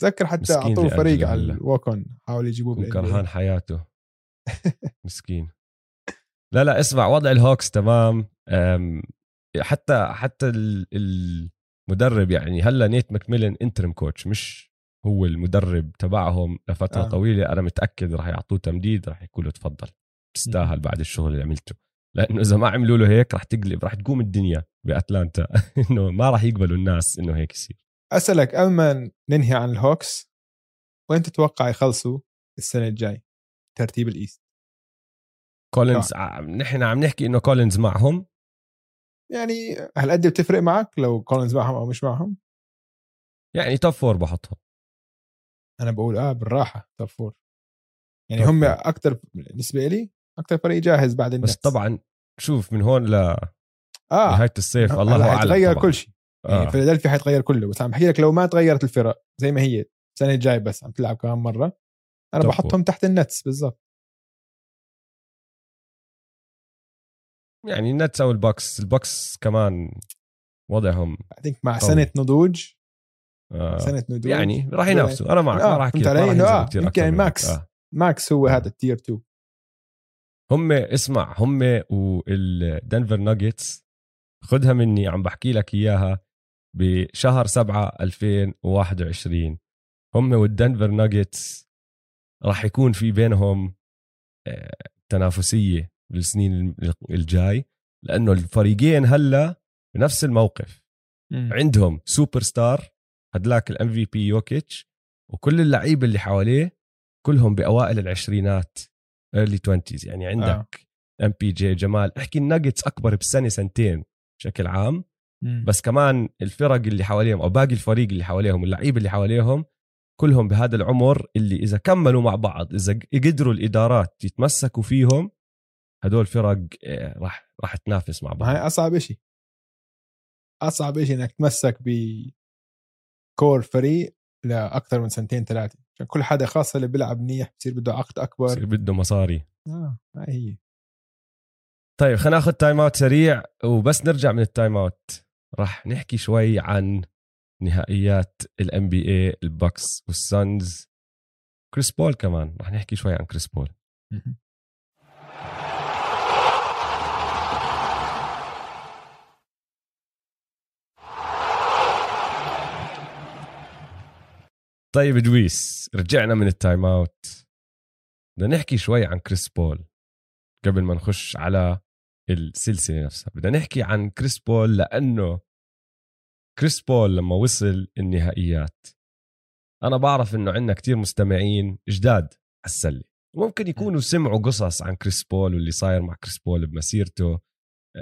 تذكر حتى
أعطوه
فريق على
هلا.
الوكن. حاول يجيبوه
كرهان حياته. مسكين. لا لا اسمع وضع الهوكس تمام. حتى حتى ال- المدرب يعني. هلا نيت ماكميلن interim coach مش هو المدرب تبعهم لفترة
آه.
طويلة. أنا متأكد راح يعطوه تمديد راح يقولوا تفضل. تستاهل بعد الشغل اللي عملته. لأنه إذا ما عملوا له هيك راح تقلب راح تقوم الدنيا بأتلانتا. إنه ما راح يقبلوا الناس إنه هيك يصير.
أسألك قبل ما ننهي عن الهوكس وين تتوقع يخلصوا السنة الجاي؟ ترتيب ال East.
كولينز عم- نحن عم نحكي إنه كولينز معهم.
يعني هل قد بتفرق معك لو كولينز معهم أو مش معهم؟
يعني top four بحطهم.
أنا بقول آه بالراحة top four يعني هم. أكثر بالنسبة لي أكثر فريق جاهز بعد الناس
بس طبعا شوف من هون لنهايه
آه
الصيف
هلا
الله أعلم
حيتغير
طبعاً.
كل شيء يعني
آه.
فيلادلفيا حيتغير كله بس عم بحكي لك لو ما تغيرت الفرق زي ما هي السنة الجاي بس عم تلعب كمان مرة
أنا
بحطهم تحت النتس بالضبط
يعني النتس أو البوكس البوكس كمان وضعهم
بعدين مع
قوي.
سنة نضوج
آه
سنة نضوج
يعني راح ينافسوا أنا معك
آه،
ما راح
فهمت
أحكي-
علي؟
ما راح
إنه
ينزلوا
آه، يمكن.
آه.
ماكس هو هذا ال tier 2
هم اسمع هم والدنفر ناجتس خدها مني عم بحكي لك إياها بشهر 7 2021 هم والدنفر ناجتس راح يكون في بينهم آه، تنافسية بالسنين الجاي لأنه الفريقين هلأ بنفس الموقف. عندهم سوبر ستار هدلاك ال MVP يوكيتش وكل اللعيبة اللي حواليه كلهم بأوائل العشرينات. early 20 يعني عندك ام بي جي جمال. أحكي الناجتس أكبر بسنة سنتين بشكل عام. بس كمان الفرق اللي حواليهم أو باقي الفريق اللي حواليهم اللعيبه اللي حواليهم كلهم بهذا العمر اللي إذا كملوا مع بعض إذا قدروا الإدارات يتمسكوا فيهم هدول فرق آه، راح راح تنافس مع بعض.
هي أصعب شيء أصعب شيء إنك تمسك ب core فريق لأكثر من سنتين ثلاثة. عشان كل حدا خاصة اللي بيلعب منيح بصير بده عقد أكبر.
بصير بده مصاري.
آه هي.
طيب خلينا ناخذ time out سريع وبس نرجع من ال time out راح نحكي شوي عن نهائيات ال NBA ال Bucks وال Suns. كريس بول كمان راح نحكي شوي عن كريس بول. طيب دويس رجعنا من ال time out. بدنا نحكي شوي عن كريس بول قبل ما نخش على السلسلة نفسها. بدنا نحكي عن كريس بول لأنه كريس بول لما وصل النهائيات أنا بعرف إنه عندنا كتير مستمعين جداد على السله ممكن يكونوا سمعوا قصص عن كريس بول واللي صاير مع كريس بول بمسيرته.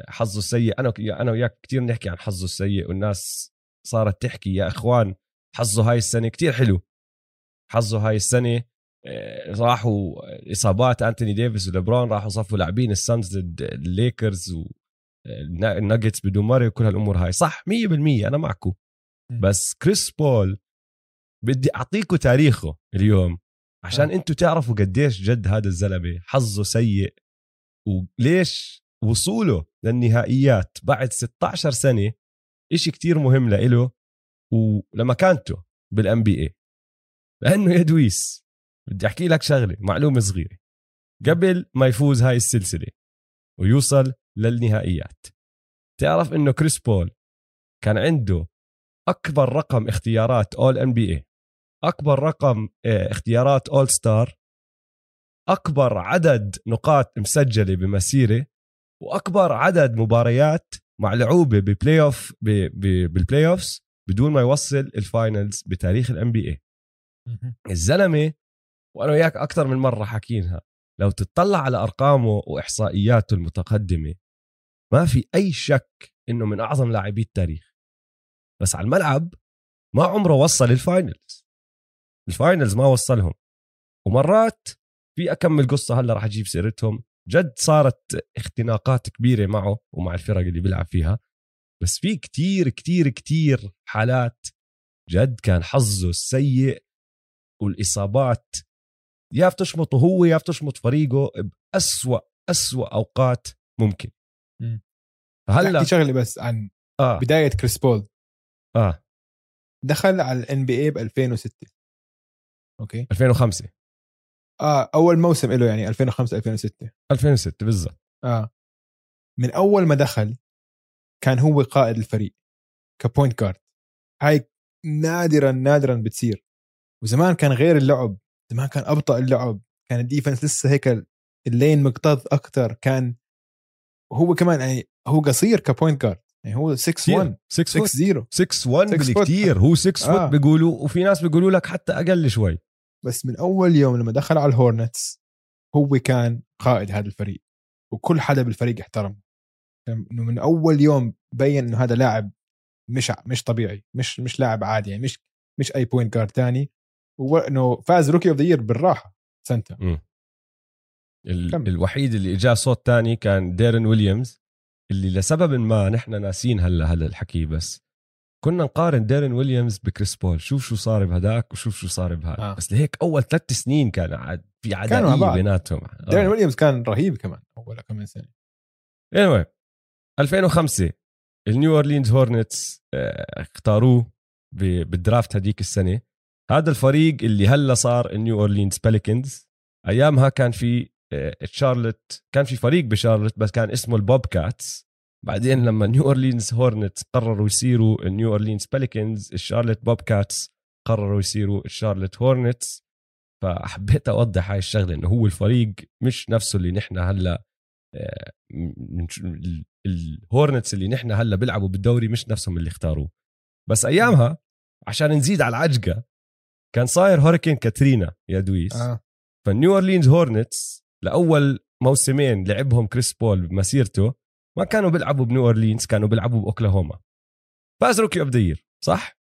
حظه السيء أنا أنا وياك كتير نحكي عن حظه السيء والناس صارت تحكي يا إخوان حظه هاي السنة كتير حلو. حظه هاي السنة آه، راحوا إصابات أنتوني ديفيس وليبرون راحوا صفوا لاعبين ال Suns ضد الليكرز والناجتس بدون ماري وكل هالأمور هاي. صح 100% أنا معكم. بس كريس بول بدي أعطيكم تاريخه اليوم. عشان
آه.
أنتم تعرفوا قديش جد هذا الزلمة حظه سيء. وليش وصوله للنهائيات بعد 16 سنة إشي كتير مهم لإله. ولمكانته بال NBA لأنه يا دويس بدي أحكي لك شغلة معلومة صغيرة. قبل ما يفوز هاي السلسلة ويوصل للنهائيات تعرف إنه كريس بول كان عنده أكبر رقم اختيارات All NBA أكبر رقم آه، اختيارات All Star أكبر عدد نقاط مسجلة بمسيرة وأكبر عدد مباريات ملعوبة ب playoff بال playoffs بدون ما يوصل ال finals بتاريخ ال NBA الزلمة وأنا وياك أكثر من مرة حكينها لو تطلع على أرقامه وإحصائياته المتقدمة ما في أي شك إنه من أعظم لاعبي التاريخ. بس على الملعب ما عمره وصل ال finals ال finals ما وصلهم. ومرات في أكمل قصة هلأ راح أجيب سيرتهم. جد صارت اختناقات كبيرة معه ومع الفرق اللي بيلعب فيها. بس في كتير كتير كتير حالات جد كان حظه السيء والإصابات يا بتشمطه هو يا بتشمط فريقه بأسوأ أسوأ أوقات ممكن.
مم.
هلا
احكي شغلة بس عن
آه.
بداية كريس بول.
آه.
دخل على ال NBA ب 2006 أوكي؟
2005
آه أول موسم له يعني 2005 2006
2006 بالضبط.
آه. من أول ما دخل كان هو قائد الفريق ك point guard هاي نادرا نادرا بتصير. وزمان كان غير اللعب. زمان كان أبطأ اللعب. كان ال defense لسه هيك ال lane مكتظ أكثر كان هو كمان يعني هو قصير ك point guard يعني هو 6 1
6
6
foot
0
6 1
6 foot.
بالكثير هو 6
آه.
foot بيقولوا وفي ناس بيقولوا لك حتى أقل شوي.
بس من أول يوم لما دخل على ال Hornets هو كان قائد هذا الفريق. وكل حدا بالفريق احترمه. إنه من أول يوم بين إنه هذا لاعب مش مش طبيعي مش مش لاعب عادي يعني مش مش أي point guard تاني وانه فاز rookie of the year
بالراحة. ال...
كمل.
الوحيد اللي اجاه صوت تاني كان ديرن ويليامز اللي لسبب ما نحن ناسين هلا هذا الحكي بس كنا نقارن ديرن ويليامز بكريس بول شوف شو صار بهداك وشوف شو صار بهذا
آه.
آه. بس لهيك أول ثلاث سنين كان عاد في
عدائية.
بيناتهم آه.
ديرن ويليامز كان رهيب كمان أول كم سنة
anyway 2005 ال New Orleans Hornets آه، اختاروه بال draft هذيك السنة. هذا الفريق اللي هلا صار ال New Orleans Pelicans أيامها كان في آه، شارلوت كان في فريق بشارلوت بس كان اسمه ال Bobcats. بعدين لما New Orleans Hornets قرروا يصيروا ال New Orleans Pelicans ال Charlotte Bobcats قرروا يصيروا ال Charlotte Hornets. فحبيت أوضح هاي الشغلة إنه هو الفريق مش نفسه اللي نحن هلا آه، ال Hornets اللي نحن هلا بيلعبوا بالدوري مش نفسهم اللي اختاروه. بس أيامها عشان نزيد على العجقة كان صاير hurricane Katrina يا دويس.
آه.
فال New Orleans Hornets لأول موسمين لعبهم كريس بول بمسيرته ما كانوا بيلعبوا بنيو أورلينز كانوا بيلعبوا بأوكلاهوما. فاز rookie of the صح.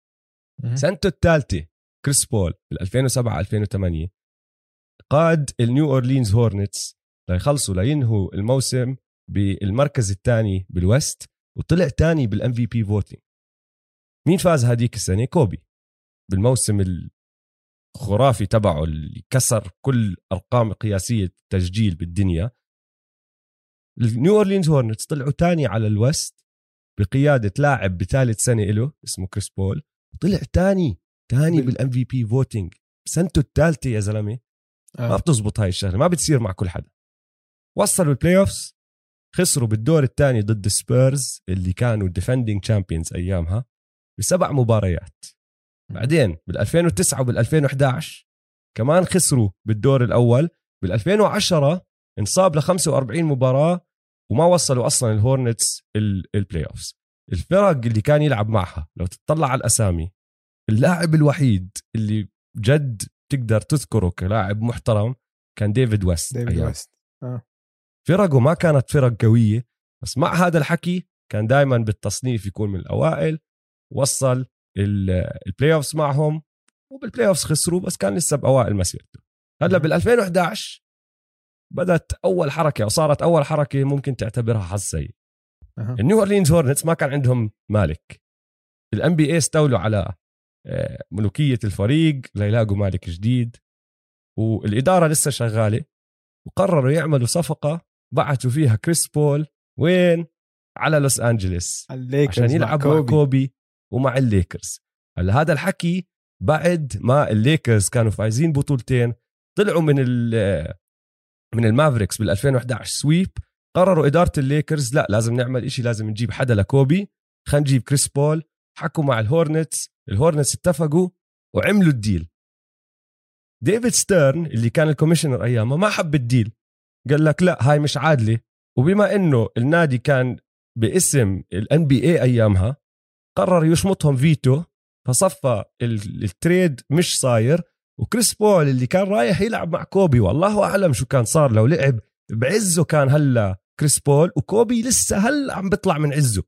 سنته الثالثة كريس بول بال 2007 2008 قاد ال New Orleans Hornets ليخلصوا لينهوا الموسم بالمركز الثاني بال West وطلع ثاني بال MVP voting مين فاز هذيك السنة؟ كوبي. بالموسم الخرافي تبعه اللي كسر كل أرقام قياسية تسجيل بالدنيا. ال New Orleans Hornets طلعوا ثاني على ال West بقيادة لاعب بثالث سنة له اسمه كريس بول طلع ثاني ثاني
بال-
بال MVP voting سنته الثالثة يا زلمة. ما
آه.
بتزبط هاي الشغلة ما بتصير مع كل حدا. وصلوا ال playoffs خسروا بالدور الثاني ضد السبيرز اللي كانوا defending champions أيامها بسبع مباريات. بعدين بال 2009 وبال 2011 كمان خسروا بالدور الأول. بال 2010 انصاب ل 45 مباراة وما وصلوا أصلا ال Hornets ال- ال playoffs الفرق اللي كان يلعب معها لو تطلع على الأسامي اللاعب الوحيد اللي جد تقدر تذكره كلاعب محترم كان ديفيد ويست
ديفيد
أيام.
ويست.
فرقه ما كانت فرق قوية بس مع هذا الحكي كان دائما بالتصنيف يكون من الأوائل وصل ال- ال playoffs معهم وبال playoffs خسروا بس كان لسه بأوائل مسيرته
هلأ.
بال 2011 بدت أول حركة أو صارت أول حركة ممكن تعتبرها حظ سيء
أها.
ال New Orleans Hornets ما كان عندهم مالك ال NBA استولوا على آه، ملوكية الفريق ليلاقوا مالك جديد والإدارة لسه شغالة وقرروا يعملوا صفقة بعثوا فيها كريس بول وين؟ على لوس انجلوس عشان يلعب مع كوبي, كوبي ومع الليكرز. هلا هذا الحكي بعد ما الليكرز كانوا فايزين بطولتين طلعوا من من ال Mavericks بال 2011 sweep قرروا إدارة الليكرز لا لازم نعمل إشي لازم نجيب حدا لكوبي خلينا نجيب كريس بول. حكوا مع ال Hornets ال Hornets اتفقوا وعملوا ال deal. ديفيد ستيرن اللي كان ال commissioner ايامها ما حب ال deal. قال لك لا هاي مش عادلة. وبما إنه النادي كان باسم ال NBA أيامها قرر يشمطهم فيتو. فصفى ال trade مش صاير. وكريس بول اللي كان رايح يلعب مع كوبي والله أعلم شو كان صار لو لعب بعزه كان هلا كريس بول. وكوبي لسه هلا عم بيطلع من عزه.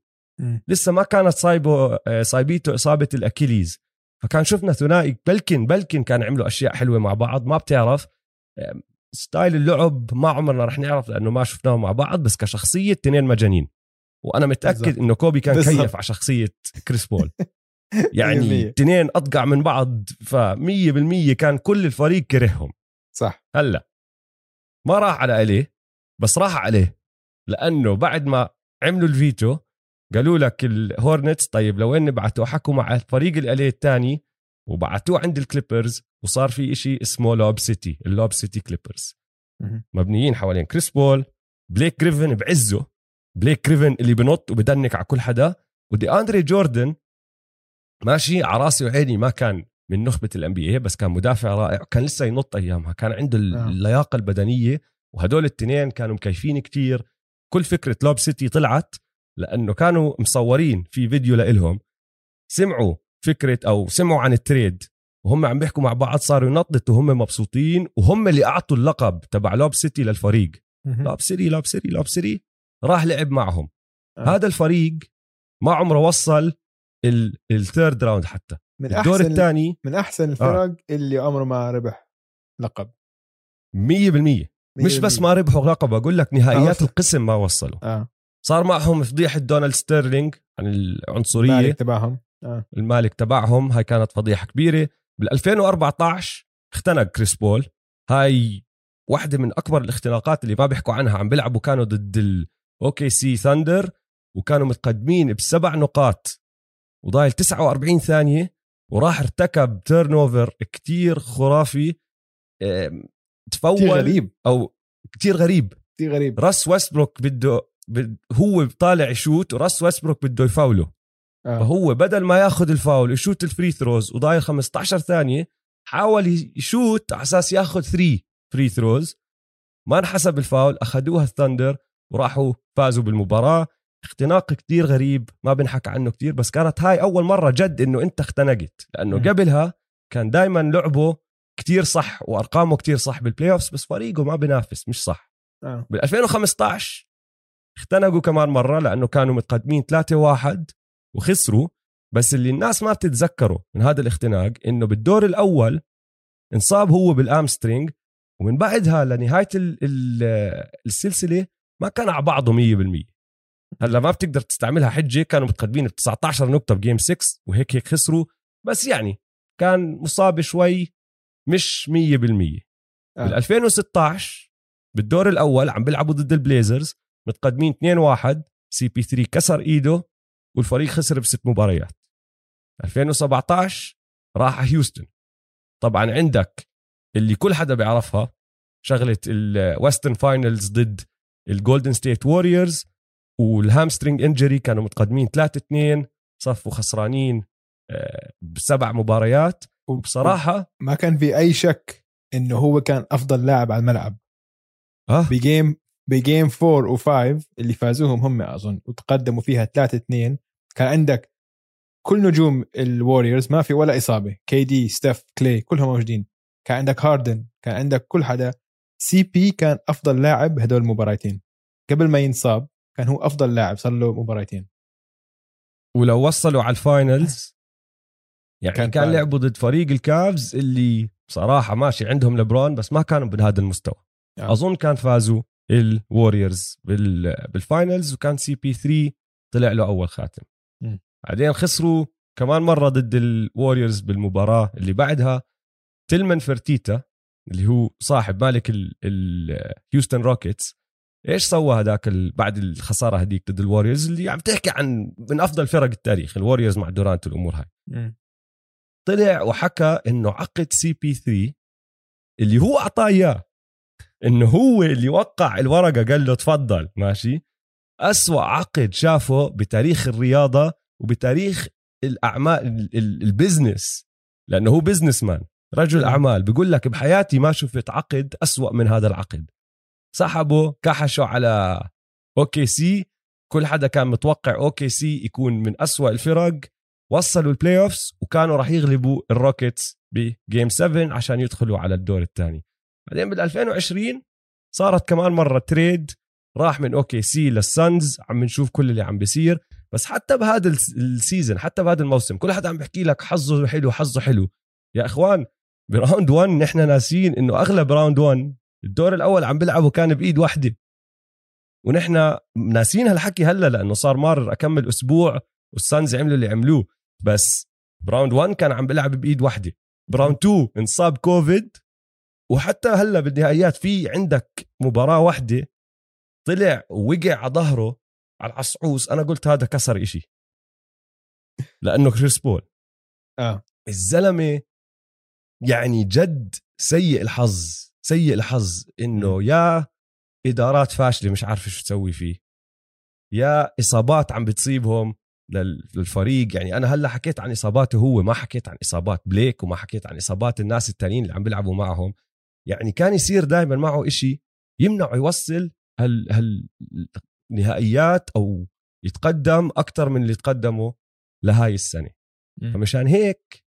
لسه ما كانت صايبه آه، صايبيته إصابة ال Achilles. فكان شفنا ثنائي. بلكن بلكن كان عملوا أشياء حلوة مع بعض ما بتعرف. style اللعب ما عمرنا رح نعرف لأنه ما شفناه مع بعض بس كشخصية تنين مجانين. وأنا متأكد. إنه كوبي كان بالزبط. كيف على شخصية كريس بول. يعني تنين اطقع من بعض فمية بالمية كان كل الفريق كرههم.
صح.
هلأ ما راح على LA بس راح عليه. لأنه بعد ما عملوا الفيتو قالوا لك ال Hornets طيب لوين نبعته حكوا مع الفريق ال LA الثاني وبعتوه عند ال Clippers وصار في إشي اسمه Lob City ال Lob City Clippers. مبنيين حوالين كريس بول بليك جريفن بعزه. بليك جريفن اللي بنط وب dunk على كل حدا. ودي أندري جوردن ماشي على راسي وعيني ما كان من نخبة ال NBA بس كان مدافع رائع. كان لسه ينط أيامها. كان عنده آه. اللياقة البدنية. وهدول الاثنين كانوا مكيفين كتير. كل فكرة Lob City طلعت لأنه كانوا مصورين في فيديو لإلهم. سمعوا فكرة أو سمعوا عن ال trade وهم عم بيحكوا مع بعض صاروا ينططوا وهم مبسوطين وهم اللي أعطوا اللقب تبع Lob City للفريق. Lob City Lob City Lob City راح لعب معهم. آه. هذا الفريق ما عمره وصل ال third round حتى.
من الدور الثاني من أحسن آه. الفرق آه. اللي عمره ما ربح لقب.
100% مش بس ما ربحوا لقب أقول لك نهائيات القسم ما وصلوا.
آه.
صار معهم فضيحة دونالد ستيرلينج عن العنصرية.
تبعهم.
آه. المالك تبعهم هاي كانت فضيحة كبيرة. بال 2014 اختنق كريس بول. هاي واحدة من أكبر الاختناقات اللي ما بيحكوا عنها عم بيلعبوا كانوا ضد ال OKC Thunder وكانوا متقدمين بسبع نقاط. وضايل 49 ثانية وراح ارتكب turnover كتير خرافي. فاول كتير
غريب.
أو كتير غريب.
كتير غريب.
راس ويستبروك بده هو طالع يشوت وراس ويستبروك بده يفاوله. آه. فهو بدل ما ياخذ الفاول يشوت ال free throws وضايل 15 ثانية حاول يشوت على أساس ياخذ 3 free throws ما انحسب الفاول أخذوها ال Thunder وراحوا فازوا بالمباراة اختناق كتير غريب ما بنحكى عنه كتير بس كانت هاي أول مرة جد إنه أنت اختنقت لأنه م. قبلها كان دائما لعبه كتير صح وأرقامه كتير صح بال playoffs بس فريقه ما بينافس مش صح
آه.
بال 2015 اختنقوا كمان مرة لأنه كانوا متقدمين 3-1 وخسروا بس اللي الناس ما بتتذكره من هذا الاختناق إنه بالدور الأول انصاب هو بال hamstring ومن بعدها لنهاية ال ال السلسلة ما كان على بعضه 100% هلأ ما بتقدر تستعملها حجة كانوا متقدمين ب 19 نقطة ب game 6 وهيك هيك خسروا بس يعني كان مصاب شوي مش 100% آه. بال 2016 بالدور الأول عم بيلعبوا ضد ال Blazers متقدمين 2-1 CP3 كسر إيده والفريق خسر بست مباريات. 2017 راح هيوستن. طبعا عندك اللي كل حدا بيعرفها شغلة ال Western Finals ضد ال Golden State Warriors وال hamstring injury كانوا متقدمين 3 2 صفوا خسرانين آه، بسبع مباريات. وبصراحه
ما كان في أي شك إنه هو كان أفضل لاعب على الملعب.
أه؟
ب game ب game 4 و5 اللي فازوهم هم أظن وتقدموا فيها 3 2 كان عندك كل نجوم ال Warriors ما في ولا إصابة. KD Steph Klay كلهم موجودين. كان عندك هاردن كان عندك كل حدا. CP كان أفضل لاعب هدول المباراتين. قبل ما ينصاب كان هو أفضل لاعب صار له مباراتين.
ولو وصلوا على ال finals يعني كان, كان لعبوا ضد فريق ال Cavs اللي بصراحه ماشي عندهم لبرون بس ما كانوا بهذا المستوى. يعني. أظن كان فازوا ال Warriors بال finals وكان CP 3 طلع له أول خاتم. بعدين خسروا كمان مرة ضد ال Warriors بالمباراة اللي بعدها. Tilman Fertitta اللي هو صاحب مالك ال Houston Rockets إيش سوى هذاك بعد الخسارة هذيك ضد ال Warriors اللي عم تحكي عن من أفضل فرق التاريخ ال Warriors مع دورانت والأمور هاي. طلع وحكى إنه عقد CP 3 اللي هو أعطاه إياه. انه هو اللي وقع الورقة قال له تفضل. ماشي؟ أسوأ عقد شافه بتاريخ الرياضة وبتاريخ الأعمال ال business لأنه هو businessman رجل أعمال. بيقول لك بحياتي ما شفت عقد أسوأ من هذا العقد. سحبه كحشه على OKC كل حدا كان متوقع OKC يكون من أسوأ الفرق. وصلوا ال playoffs وكانوا راح يغلبوا ال Rockets ب game 7 عشان يدخلوا على الدور الثاني. بعدين بال 2020 صارت كمان مرة trade راح من OKC لل Suns عم نشوف كل اللي عم بيصير. بس حتى بهذا ال season حتى بهذا الموسم كل حدا عم بيحكي لك حظه حلو حظه حلو. يا إخوان ب round 1 نحن ناسيين إنه أغلب round 1 الدور الأول عم بيلعبوا كان بإيد واحدة ونحن ناسيين هالحكي هلا لأنه صار مارق كم أسبوع وال Suns عملوا اللي عملوه. بس ب round 1 كان عم بيلعب بإيد واحدة ب round 2 انصاب كوفيد وحتى هلا بالنهائيات في عندك مباراة واحدة طلع ووقع على ظهره على العصعوص. أنا قلت هذا كسر إشي. لأنه كريس بول.
آه.
الزلمة يعني جد سيء الحظ سيء الحظ إنه يا إدارات فاشلة مش عارفة شو تسوي فيه. يا إصابات عم بتصيبهم للفريق. يعني أنا هلأ حكيت عن إصاباته هو ما حكيت عن إصابات بليك وما حكيت عن إصابات الناس التانيين اللي عم بيلعبوا معهم. يعني كان يصير دائما معه إشي يمنعه يوصل هال هال نهائيات أو يتقدم أكثر من اللي تقدموا لهاي السنة. فمشان هيك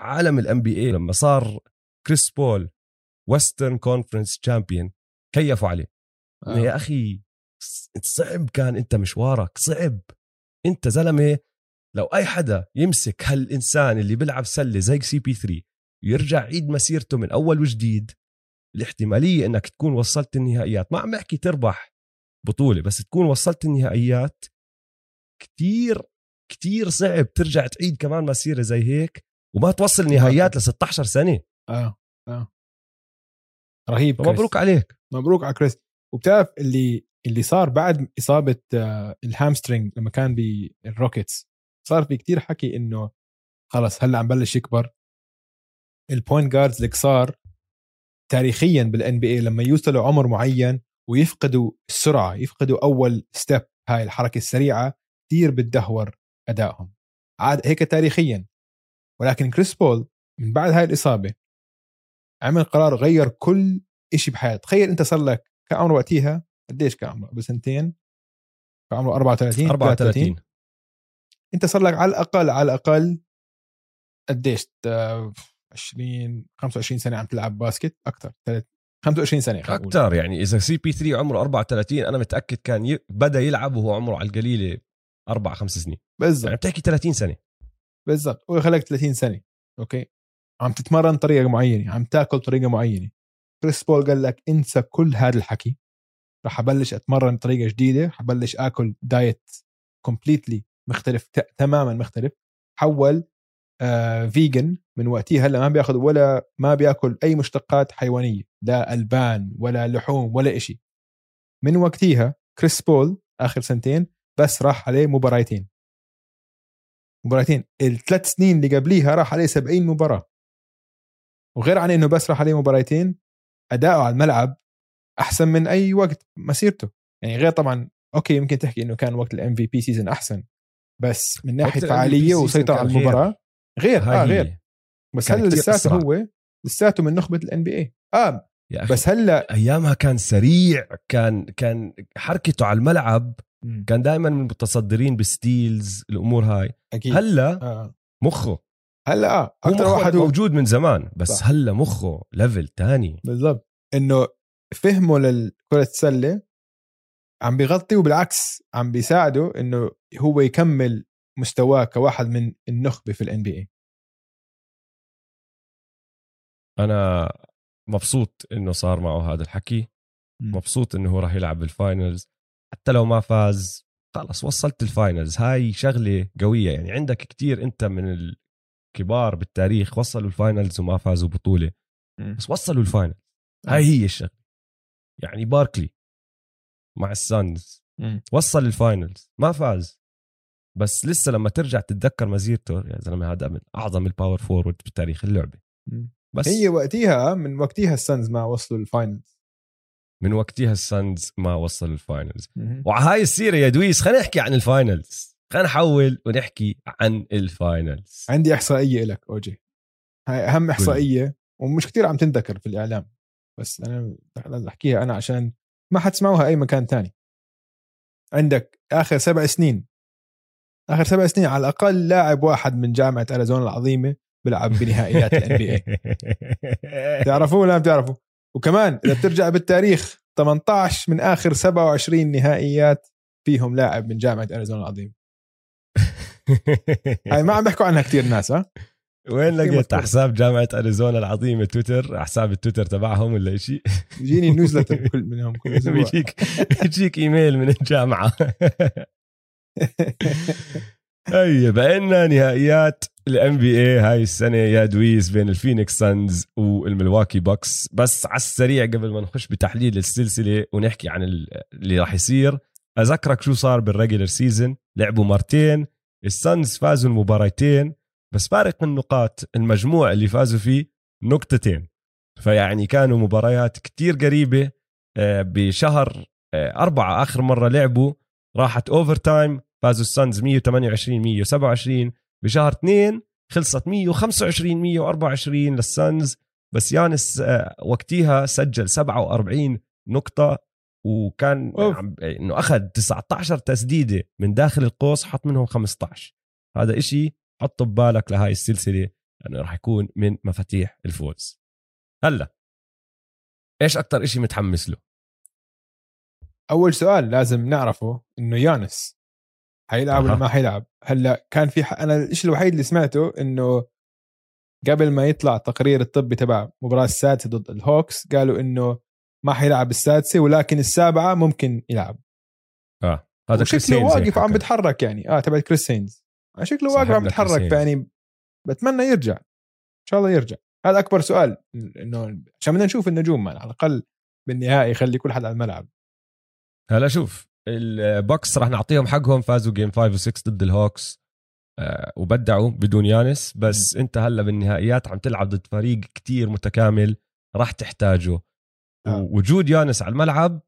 عالم ال NBA لما صار كريس بول Western Conference champion كيفوا عليه. آه. يا أخي صعب كان أنت مشوارك صعب. أنت زلمة لو أي حدا يمسك هالإنسان اللي بيلعب سلة زي سي بي 3 ويرجع يعيد مسيرته من أول وجديد. الاحتمالية إنك تكون وصلت النهائيات ما عم بحكي تربح بطولة بس تكون وصلت النهائيات كتير كتير صعب ترجع تعيد كمان مسيرة زي هيك وما توصل نهائيات ل 16 سنة.
آه آه. رهيب
مبروك عليك.
مبروك على كريس. وبتعرف اللي اللي صار بعد إصابة آه، ال hamstring لما كان بال Rockets صار في كتير حكي إنه خلص هلأ عم بلش يكبر. ال point guards القصار تاريخيا بال NBA لما يوصلوا عمر معين ويفقدوا السرعة يفقدوا أول step هاي الحركة السريعة كثير بتدهور أدائهم. عاد هيك تاريخيا. ولكن كريس بول من بعد هاي الإصابة عمل قرار غير كل شيء بحياته. تخيل أنت صار لك كان عمره وقتها قديش كان عمره قبل سنتين كان عمره 34
34
أنت صار لك على الأقل على الأقل قديش؟ 20 25 سنة عم تلعب basket أكثر 25 سنة
أكثر يعني إذا CP 3 عمره 34 أنا متأكد كان ي... بدأ يلعب وهو عمره على القليلة أربع خمس سنين.
بالضبط.
يعني بتحكي 30 سنة.
بالضبط. هو خلك 30 سنة okay؟ عم تتمرن طريقة معينة عم تأكل طريقة معينة. كريس بول قال لك انسى كل هذا الحكي. رح أبلش أتمرن طريقه جديدة حبلش آكل diet completely مختلف تماما مختلف. حول آه vegan من وقتها هلأ ما بياخذ ولا ما بياكل أي مشتقات حيوانية لا ألبان ولا لحوم ولا إشي. من وقتها كريس بول آخر سنتين بس راح عليه مباراتين. مباراتين. الثلاث سنين اللي قبليها راح عليه 70 مباراة. وغير عن إنه بس راح عليه مباراتين أداؤه على الملعب أحسن من أي وقت مسيرته. يعني غير طبعا okay يمكن تحكي إنه كان وقت ال MVP season أحسن بس من ناحية فعالية وسيطرة على المباراة غير آه غير. بس هلأ لساته هو لساته من نخبة ال NBA آه
yeah بس هلأ أيامها كان سريع كان كان حركته على الملعب م. كان دائما من المتصدرين بال steals الأمور هاي.
أكيد.
هلأ آه. مخه.
هلأ آه
أكثر واحد هو. موجود من زمان بس صح. هلأ مخه level تاني.
بالضبط. إنه فهمه للكرة السلة عم بيغطي وبالعكس عم بيساعده إنه هو يكمل مستواه كواحد من النخبة في ال NBA
أنا مبسوط إنه صار معه هذا الحكي. مبسوط إنه هو راح يلعب بال finals حتى لو ما فاز خلص وصلت ال finals هاي شغلة قوية. يعني عندك كتير أنت من الكبار بالتاريخ وصلوا ال finals وما فازوا
بطولة.
بس وصلوا ال final هاي هي الشغلة. يعني باركلي مع ال
Suns.
وصل ال finals ما فاز. بس لسه لما ترجع تتذكر مسيرته يا زلمة هذا من أعظم ال power forward بتاريخ
اللعبة.
بس
هي وقتها من وقتها السانز ما وصلوا ال finals
من وقتها السانز ما وصل ال
finals.
وعلى هاي السيرة يا دويس خلينا نحكي عن ال finals خلينا نحول ونحكي عن ال finals
عندي إحصائية لك أوجي. هاي أهم إحصائية ومش كتير عم تنذكر في الإعلام بس أنا لازم أحكيها أنا عشان ما حتسمعوها أي مكان تاني. عندك آخر سبع سنين آخر سبع سنين على الأقل لاعب واحد من جامعة أريزونا العظيمة بيلعب بنهائيات ال NBA تعرفوه ولا ما بتعرفوا وكمان إذا بترجع بالتاريخ 18 من آخر 27 نهائيات فيهم لاعب من جامعة أريزونا العظيمة. هاي ما عم بيحكوا عنها كتير ناس ها؟
وين
كثير
لقيت. حساب جامعة أريزونا العظيمة تويتر؟ حساب التويتر تبعهم ولا شيء
بيجيني newsletter كل منهم كل أسبوع.
بيجيك بيجيك إيميل من الجامعة. هي لقينا نهائيات ال NBA هاي السنة يا دويس بين الفينيكس سانز والملواكي باكس. بس على السريع قبل ما نخش بتحليل السلسلة ونحكي عن ال- اللي راح يصير أذكرك شو صار بال regular season لعبوا مرتين السانز فازوا المباراتين بس فارق النقاط المجموع اللي فازوا فيه نقطتين. فيعني كانوا مباريات كتير قريبة آه، بشهر آه، أربعة آخر مرة لعبوا راحت أوفر تايم فازوا السانز 128 127 بشهر اثنين خلصت 125 124 للسانز. بس يانس آه، وقتها سجل 47 نقطة وكان إنه أخذ 19 تسديدة من داخل القوس حط منهم 15 هذا إشي حطه ببالك لهاي السلسلة انه راح يكون من مفاتيح الفوز. هلا إيش أكثر إشي متحمس له؟
أول سؤال لازم نعرفه إنه يانس. حيلعب ولا. ما حيلعب هلأ كان في ح... أنا الشيء الوحيد اللي سمعته إنه قبل ما يطلع التقرير الطبي تبع المباراه السادسة ضد الهوكس قالوا إنه ما حيلعب السادسة ولكن السابعة ممكن يلعب
آه هذا كريس
شكله واقف عم
حكى.
بيتحرك يعني آه تبع كريس هينز شكله واقف عم
هينز.
فيعني بتمنى يرجع إن شاء الله يرجع هذا أكبر سؤال إنه عشان بدنا نشوف النجوم. على الأقل بالنهائي يخلي كل حد على الملعب
هلا شوف الباكس راح نعطيهم حقهم فازوا game 5 و6 ضد الهوكس آه وأبدعوا بدون يانس بس انت هلا بالنهائيات عم تلعب ضد فريق كتير متكامل راح تحتاجه
آه.
ووجود يانس على الملعب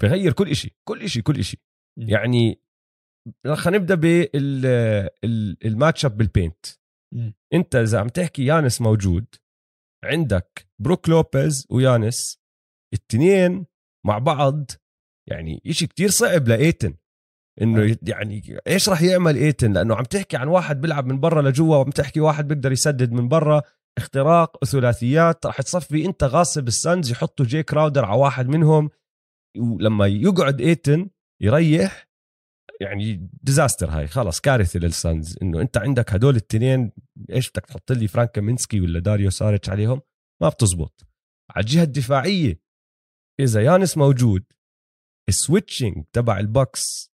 بغير كل إشي كل إشي كل
مم.
يعني خلينا نبدأ بال matchup بال paint
مم.
انت إذا عم تحكي يانس موجود عندك بروك لوبيز ويانس التنين مع بعض يعني إشي كتير صعب لإيتن.
إنه.
يت- يعني إيش راح يعمل إيتن؟ لأنه عم تحكي عن واحد بيلعب من برا لجوا وعم تحكي واحد بيقدر يسدد من برا. اختراق ثلاثيات راح تصفي أنت غاصب السانز يحطوا جي كراودر على واحد منهم. ولما يقعد إيتن يريح يعني disaster هاي خلص كارثة للسانز. إنه أنت عندك هدول التنين إيش بدك تحط لي فرانك كامينسكي ولا داريو ساريتش عليهم؟ ما بتزبط. على الجهة الدفاعية إذا يانس موجود ال switching تبع الباكس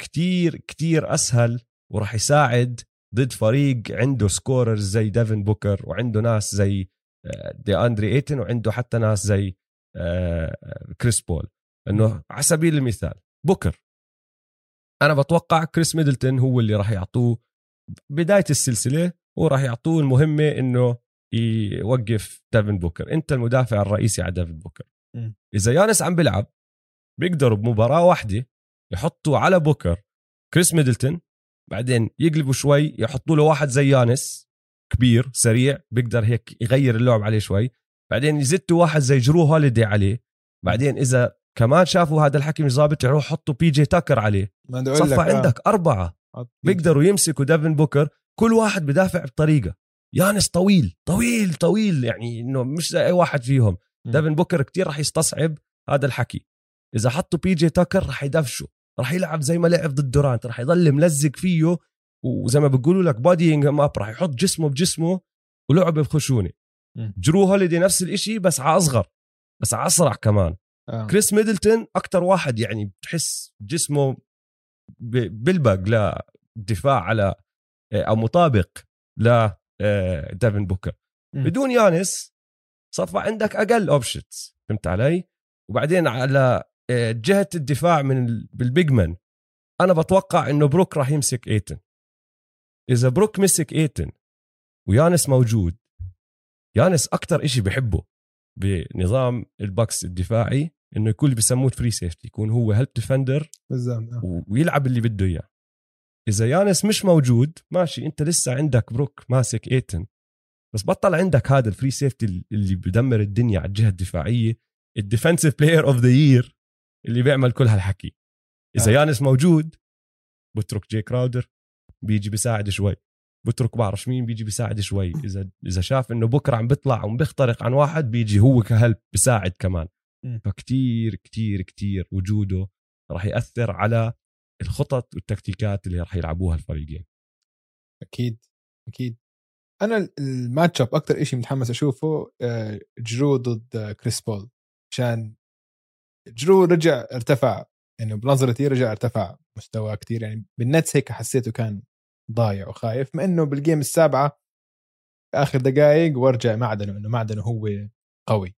كتير كتير أسهل وراح يساعد ضد فريق عنده scorers زي ديفن بوكر وعنده ناس زي آه، دي اندري ايتن وعنده حتى ناس زي آه، كريس بول إنه على سبيل المثال بوكر أنا بتوقع كريس ميدلتون هو اللي راح يعطوه بداية السلسلة وراح يعطوه المهمة إنه يوقف ديفن بوكر أنت المدافع الرئيسي على ديفن بوكر. إذا يانس عم بيلعب بيقدروا بمباراة واحدة يحطوا على بوكر كريس ميدلتون بعدين يقلبوا شوي يحطوا له واحد زي يانس كبير سريع بيقدر هيك يغير اللعب عليه شوي. بعدين يزتوا واحد زي جرو هوليدي عليه. بعدين إذا كمان شافوا هذا الحكي مش ظابط يروح حطوا بي جي تاكر عليه صفى
آه،
عندك
أربعة.
بيقدروا يمسكوا ديفن بوكر كل واحد بدافع بطريقة. يانس طويل طويل طويل يعني إنه مش زي أي واحد فيهم. ديفن بوكر كتير رح يستصعب هذا الحكي. إذا حطوا بي جي تاكر رح يدفشوا رح يلعب زي ما لعب ضد دورانت رح يضل ملزق فيه وزي ما بيقولوا لك bodying up رح يحط جسمه بجسمه ولعبة
بخشونة.
جرو هوليدي نفس الإشي بس على أصغر بس على أسرع كمان
آه.
كريس ميدلتون أكتر واحد يعني بتحس جسمه بلبق للدفاع على آه، أو مطابق ل آه، ديفن بوكر
مم.
بدون يانس صفى عندك أقل options فهمت علي وبعدين على آه، جهة الدفاع من ال- بال big man أنا بتوقع إنه بروك راح يمسك إيتن. إذا بروك مسك إيتن ويانس موجود يانس أكتر إشي بحبه بنظام الباكس الدفاعي إنه يكون اللي بسموه free safety يكون هو help
defender آه.
ويلعب اللي بده إياه. إذا يانس مش موجود ماشي أنت لسه عندك بروك ماسك إيتن بس بطل عندك هذا ال free safety اللي بدمر الدنيا على الجهة الدفاعية ال defensive player of the year اللي بيعمل كل هالحكي. إذا
آه.
يانس موجود بترك جي كراودر بيجي بيساعد شوي. بترك بعرف مين بيجي بيساعد شوي. إذا إذا شاف إنه بوكر عم بيطلع وعم بيخترق عن واحد بيجي هو ك help بيساعد كمان. فكتير كتير كتير وجوده راح يأثر على الخطط والتكتيكات اللي راح يلعبوها الفريقين.
أكيد أكيد. أنا ال- ال matchup أكثر شيء متحمس أشوفه آه، جرو ضد كريس بول. عشان جرو رجع ارتفع؟ يعني بنظرتي رجع ارتفع مستواه كتير يعني بال Nets هيك حسيته كان ضايع وخايف مع إنه بال game السابعة آخر دقائق ورجع معدنه إنه معدنه هو قوي.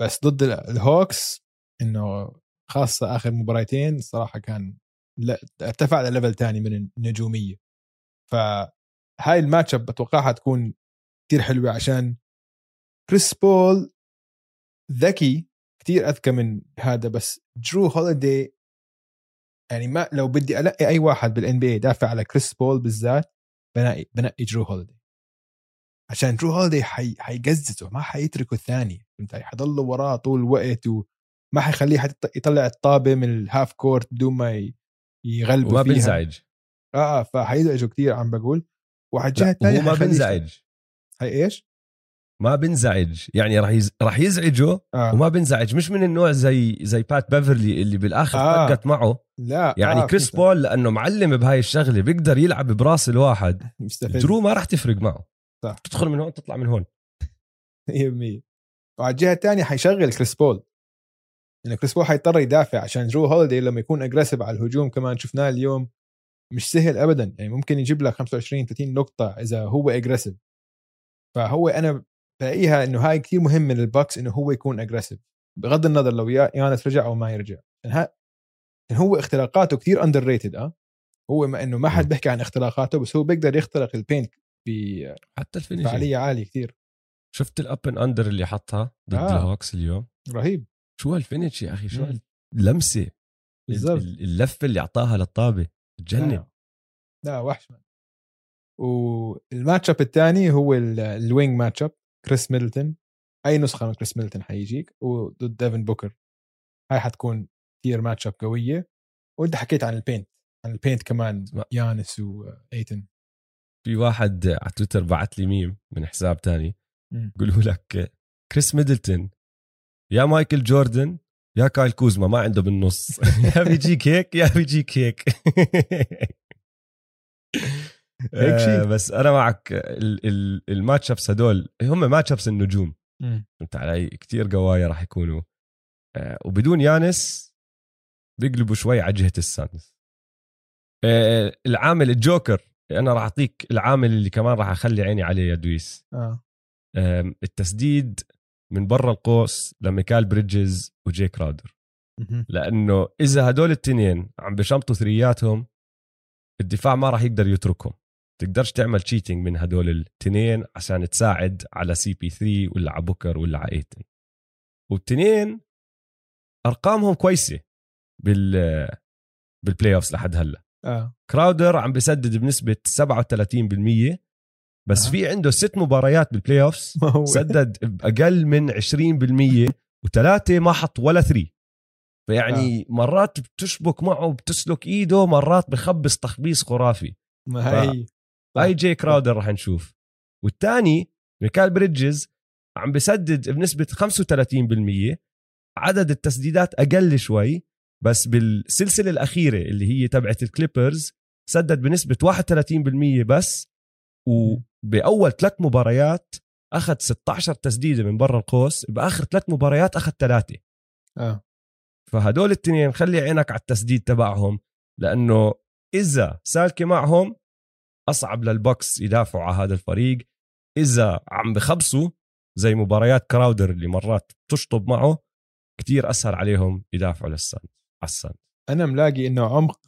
بس ضد ال- الهوكس إنه خاصة آخر مباراتين صراحة كان لا ارتفع ل level تاني من النجومية. فهاي ال matchup بتوقعها تكون كتير حلوة عشان كريس بول ذكي كتير أذكى من هذا بس جرو هوليدي يعني ما لو بدي الاقي أي واحد بال NBA يدافع على كريس بول بالذات بنقي بنقي جرو هوليدي عشان جرو هوليدي حي حيقززه ما حيتركه الثاني فهمت علي؟ حيضله وراه طول الوقت وما حيخليه حتى يطلع الطابة من ال half court بدون ما يغلبوا
وما
فيها
بينزعج
آه فحيزعجه كثير عم بقول وعلى الجهة
الثانية ما. بينزعج
هي إيش؟
ما بينزعج يعني راح يز... راح يزعجه
آه.
وما بينزعج مش من النوع زي زي بات بيفرلي اللي بالآخر
آه.
طقت معه.
لا
يعني
آه
كريس. بول لأنه معلم بهاي الشغلة بيقدر يلعب براس الواحد.
مستفز.
جرو ما راح تفرق معه.
صح.
تدخل من هون تطلع من هون.
100% وعلى الجهة الثانية حيشغل كريس بول يعني كريس بول حيضطر يدافع عشان جرو هوليدي لما يكون aggressive على الهجوم كمان شفناه اليوم مش سهل ابدا. يعني ممكن يجيب لك 25 30 نقطة إذا هو aggressive فهو أنا بلاقيها إنه هاي كثير مهم من البكس إنه هو يكون aggressive بغض النظر لو يا- يانس رجع أو ما يرجع. هو اختراقاته كثير underrated آه. هو ما إنه ما حد. بيحكي عن اختراقاته بس هو بيقدر يخترق ال paint
حتى ال
finishing. بفعالية عالية كثير
شفت ال up and under اللي حطها ضد
آه.
آه. الهوكس اليوم؟
رهيب.
شو هال finish يا أخي شو
مم.
هاللمسة؟
بالضبط.
ال- اللفة اللي أعطاها للطابة. تجنن
لا, لا وحش. وال matchup الثاني هو ال- ال wing matchup كريس ميدلتون أي نسخة من كريس ميدلتون حيجيك وضد ديفن بوكر. هاي حتكون كثير matchup قوية. وأنت حكيت عن ال paint عن ال paint
كمان.
يانس وايتن
في واحد على تويتر بعت لي ميم من حساب تاني. بيقولوا لك كريس ميدلتون يا مايكل جوردن يا كايل كوزما ما عنده بالنص. يا بيجيك هيك يا بيجيك هيك.
هيك شيء.
آه، بس أنا معك ال- ال- ال matchups هدول هم matchups النجوم فهمت علي؟ كتير قوايا راح يكونوا. آه، وبدون يانس بيقلبوا شوي على جهة السانز آه، العامل الجوكر أنا راح أعطيك العامل اللي كمان راح أخلي عيني عليه يا دويس.
آه.
آم، التسديد من برا القوس لميكال بريدجز وجي كراودر
مهم.
لأنه إذا هدول التنين عم بشمطوا ثرياتهم الدفاع ما راح يقدر يتركهم. تقدرش تعمل cheating من هدول التنين عشان تساعد على CP 3 ولا على بوكر ولا على ايتن والتنين أرقامهم كويسة بال بال playoffs لحد هلأ.
آه.
كراودر عم بسدد بنسبة 37% بس
أها.
في عنده ست مباريات
بال playoffs
سدد بأقل من 20% وثلاثة ما حط ولا three فيعني آه. مرات بتشبك معه بتسلك إيده مرات بخبص تخبيص خرافي.
ما هي. صح.
اي جي كراودر رح نشوف. والثاني ميكال بريدجز عم بسدد بنسبة 35% عدد التسديدات أقل شوي بس بالسلسلة الأخيرة اللي هي تبعت الكليبرز سدد بنسبة 31% بس. وبأول ثلاث مباريات أخذ 16 تسديدة من برا القوس بآخر ثلاث مباريات أخذ ثلاثة.
آه.
فهدول التنين خلي عينك على التسديد تبعهم لأنه إذا سالكه معهم أصعب للبوكس يدافعوا على هذا الفريق. إذا عم بخبصوا زي مباريات كراودر اللي مرات تشطب معه كتير أسهل عليهم يدافعوا للسانز على السانز
أنا ملاقي إنه عمق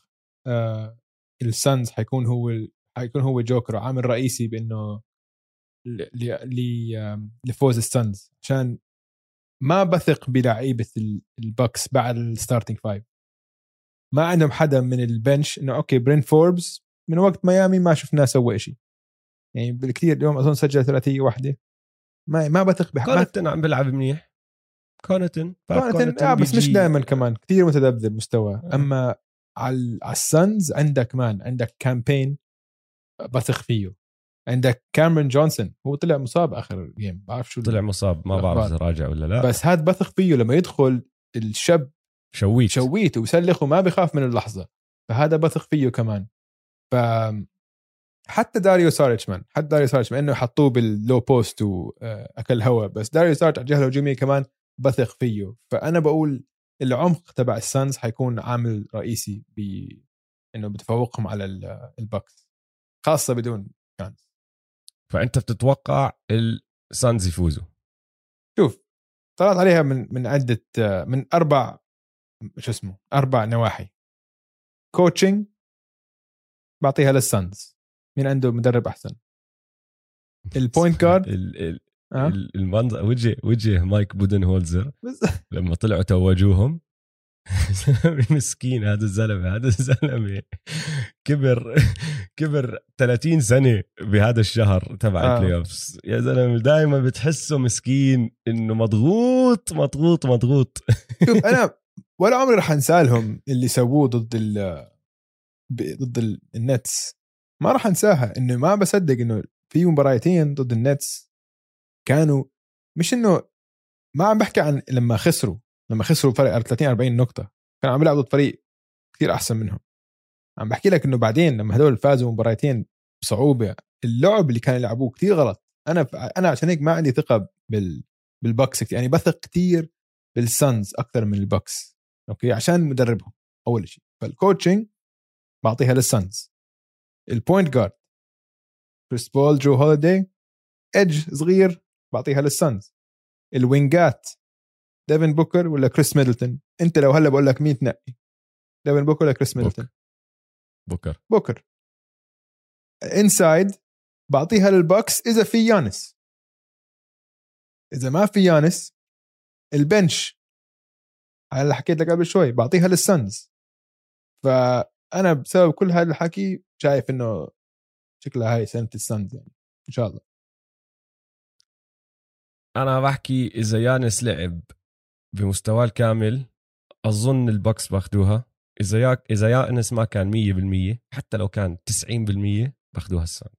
آه السانز حيكون هو حيكون هو جوكر عامل رئيسي بإنه لفوز السانز عشان ما بثق بلعيبة ال- البكس بعد ال starting five ما عندهم حدا من ال bench إنه okay برين فوربس من وقت ميامي ما شفناه سوى شيء يعني بالكثير اليوم أظن سجل ثلاثية واحدة. ما ما بثق بح...
كونتن عم بيلعب منيح. كونتن
كونتن آه بس مش دائما كمان. كثير متذبذب مستوى
آه.
أما على على السانز عندك كمان عندك كامبين بثق فيه. عندك كاميرون جونسون هو طلع مصاب آخر game بعرف شو
طلع مصاب ما بعرف إذا راجع ولا لا.
بس هاد بثق فيه لما يدخل الشاب
شويت.
شويت ويسلخ وما بخاف من اللحظة. فهذا بثق فيه كمان. ف حتى داريو ساريتش حتى داريو ساريتش مع إنه حطوه بال low post واكل هوا بس داريو ساريتش على الجهه الهجوميه كمان بثق فيه. فأنا بقول العمق تبع السانز حيكون عامل رئيسي ب إنه بتفوقهم على ال- البكس خاصة بدون يانس
فأنت بتتوقع السانز يفوزوا؟
شوف طلعت عليها من من عدة من أربع شو اسمه أربع نواحي. coaching بعطيها للسانز مين عنده مدرب أحسن؟ ال point
guard ال-
ال-.
ال- المنظر وجه وجه مايك بودن هولزر لما طلعوا توجوهم. مسكين هذا الزلمة هذا الزلمة. كبر كبر 30 سنة بهذا الشهر تبع
آه.
ال playoffs يا زلمة دائما بتحسه مسكين إنه مضغوط مضغوط مضغوط.
شوف أنا ولا عمري راح أنسى لهم اللي سووه ضد ال ضد ال- ال Nets. ما راح أنساها إنه ما بصدق إنه في مباراتين ضد ال Nets. كانوا مش إنه ما عم بحكي عن لما خسروا لما خسروا فرق 30 40 نقطة. كانوا عم بيلعبوا ضد فريق كثير أحسن منهم. عم بحكي لك إنه بعدين لما هدول فازوا مباراتين بصعوبة اللعب اللي كانوا يلعبوه كثير غلط. أنا أنا عشان هيك ما عندي ثقة بال بال Bucks. يعني بثق كثير بال Suns أكثر من ال Bucks Okay? عشان مدربهم أول شيء فال coaching بعطيها لل Suns. ال point guard كريس بول جرو هوليدي edge صغير بعطيها لل Suns. ال wing ات ديفن بوكر ولا كريس ميدلتون انت لو هلا بقول لك مين تنقي؟ ديفن بوكر ولا كريس ميدلتون
بكر
بوكر inside بعطيها لل Bucks إذا في يانس إذا ما في يانس ال bench. على اللي حكيت لك قبل شوي بعطيها لل Suns فانا بسبب كل هذا الحكي شايف إنه شكلها هاي سنة ال Suns يعني إن شاء الله.
أنا بحكي إذا يانس لعب بمستواه الكامل أظن ال Bucks باخدوها إذا ياك إذا يانس ما كان 100% حتى لو كان 90% باخدوها السنة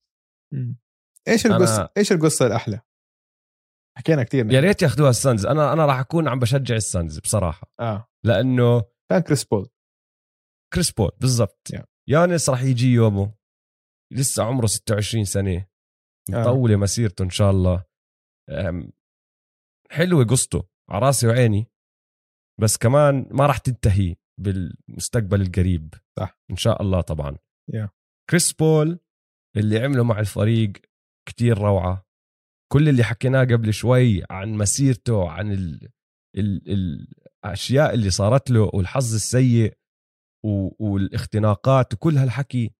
إيش
أنا-
القصة إيش القصة الأحلى؟ حكينا كثير
يا ريت ياخدوها ال Suns أنا أنا راح أكون عم بشجع ال Suns
بصراحة.
آه.
لأنه كان كريس بول.
كريس بول بالضبط
Yeah.
يانس راح يجي يومه لسه عمره 26 سنة
آه.
مطولة مسيرته إن شاء الله حلوة قصته على راسي وعيني بس كمان ما راح تنتهي بالمستقبل القريب
صح.
إن شاء الله طبعا
Yeah.
كريس بول اللي عمله مع الفريق كتير روعة كل اللي حكيناه قبل شوي عن مسيرته عن ال... ال... الأشياء اللي صارت له والحظ السيء. والاختناقات وكل هالحكي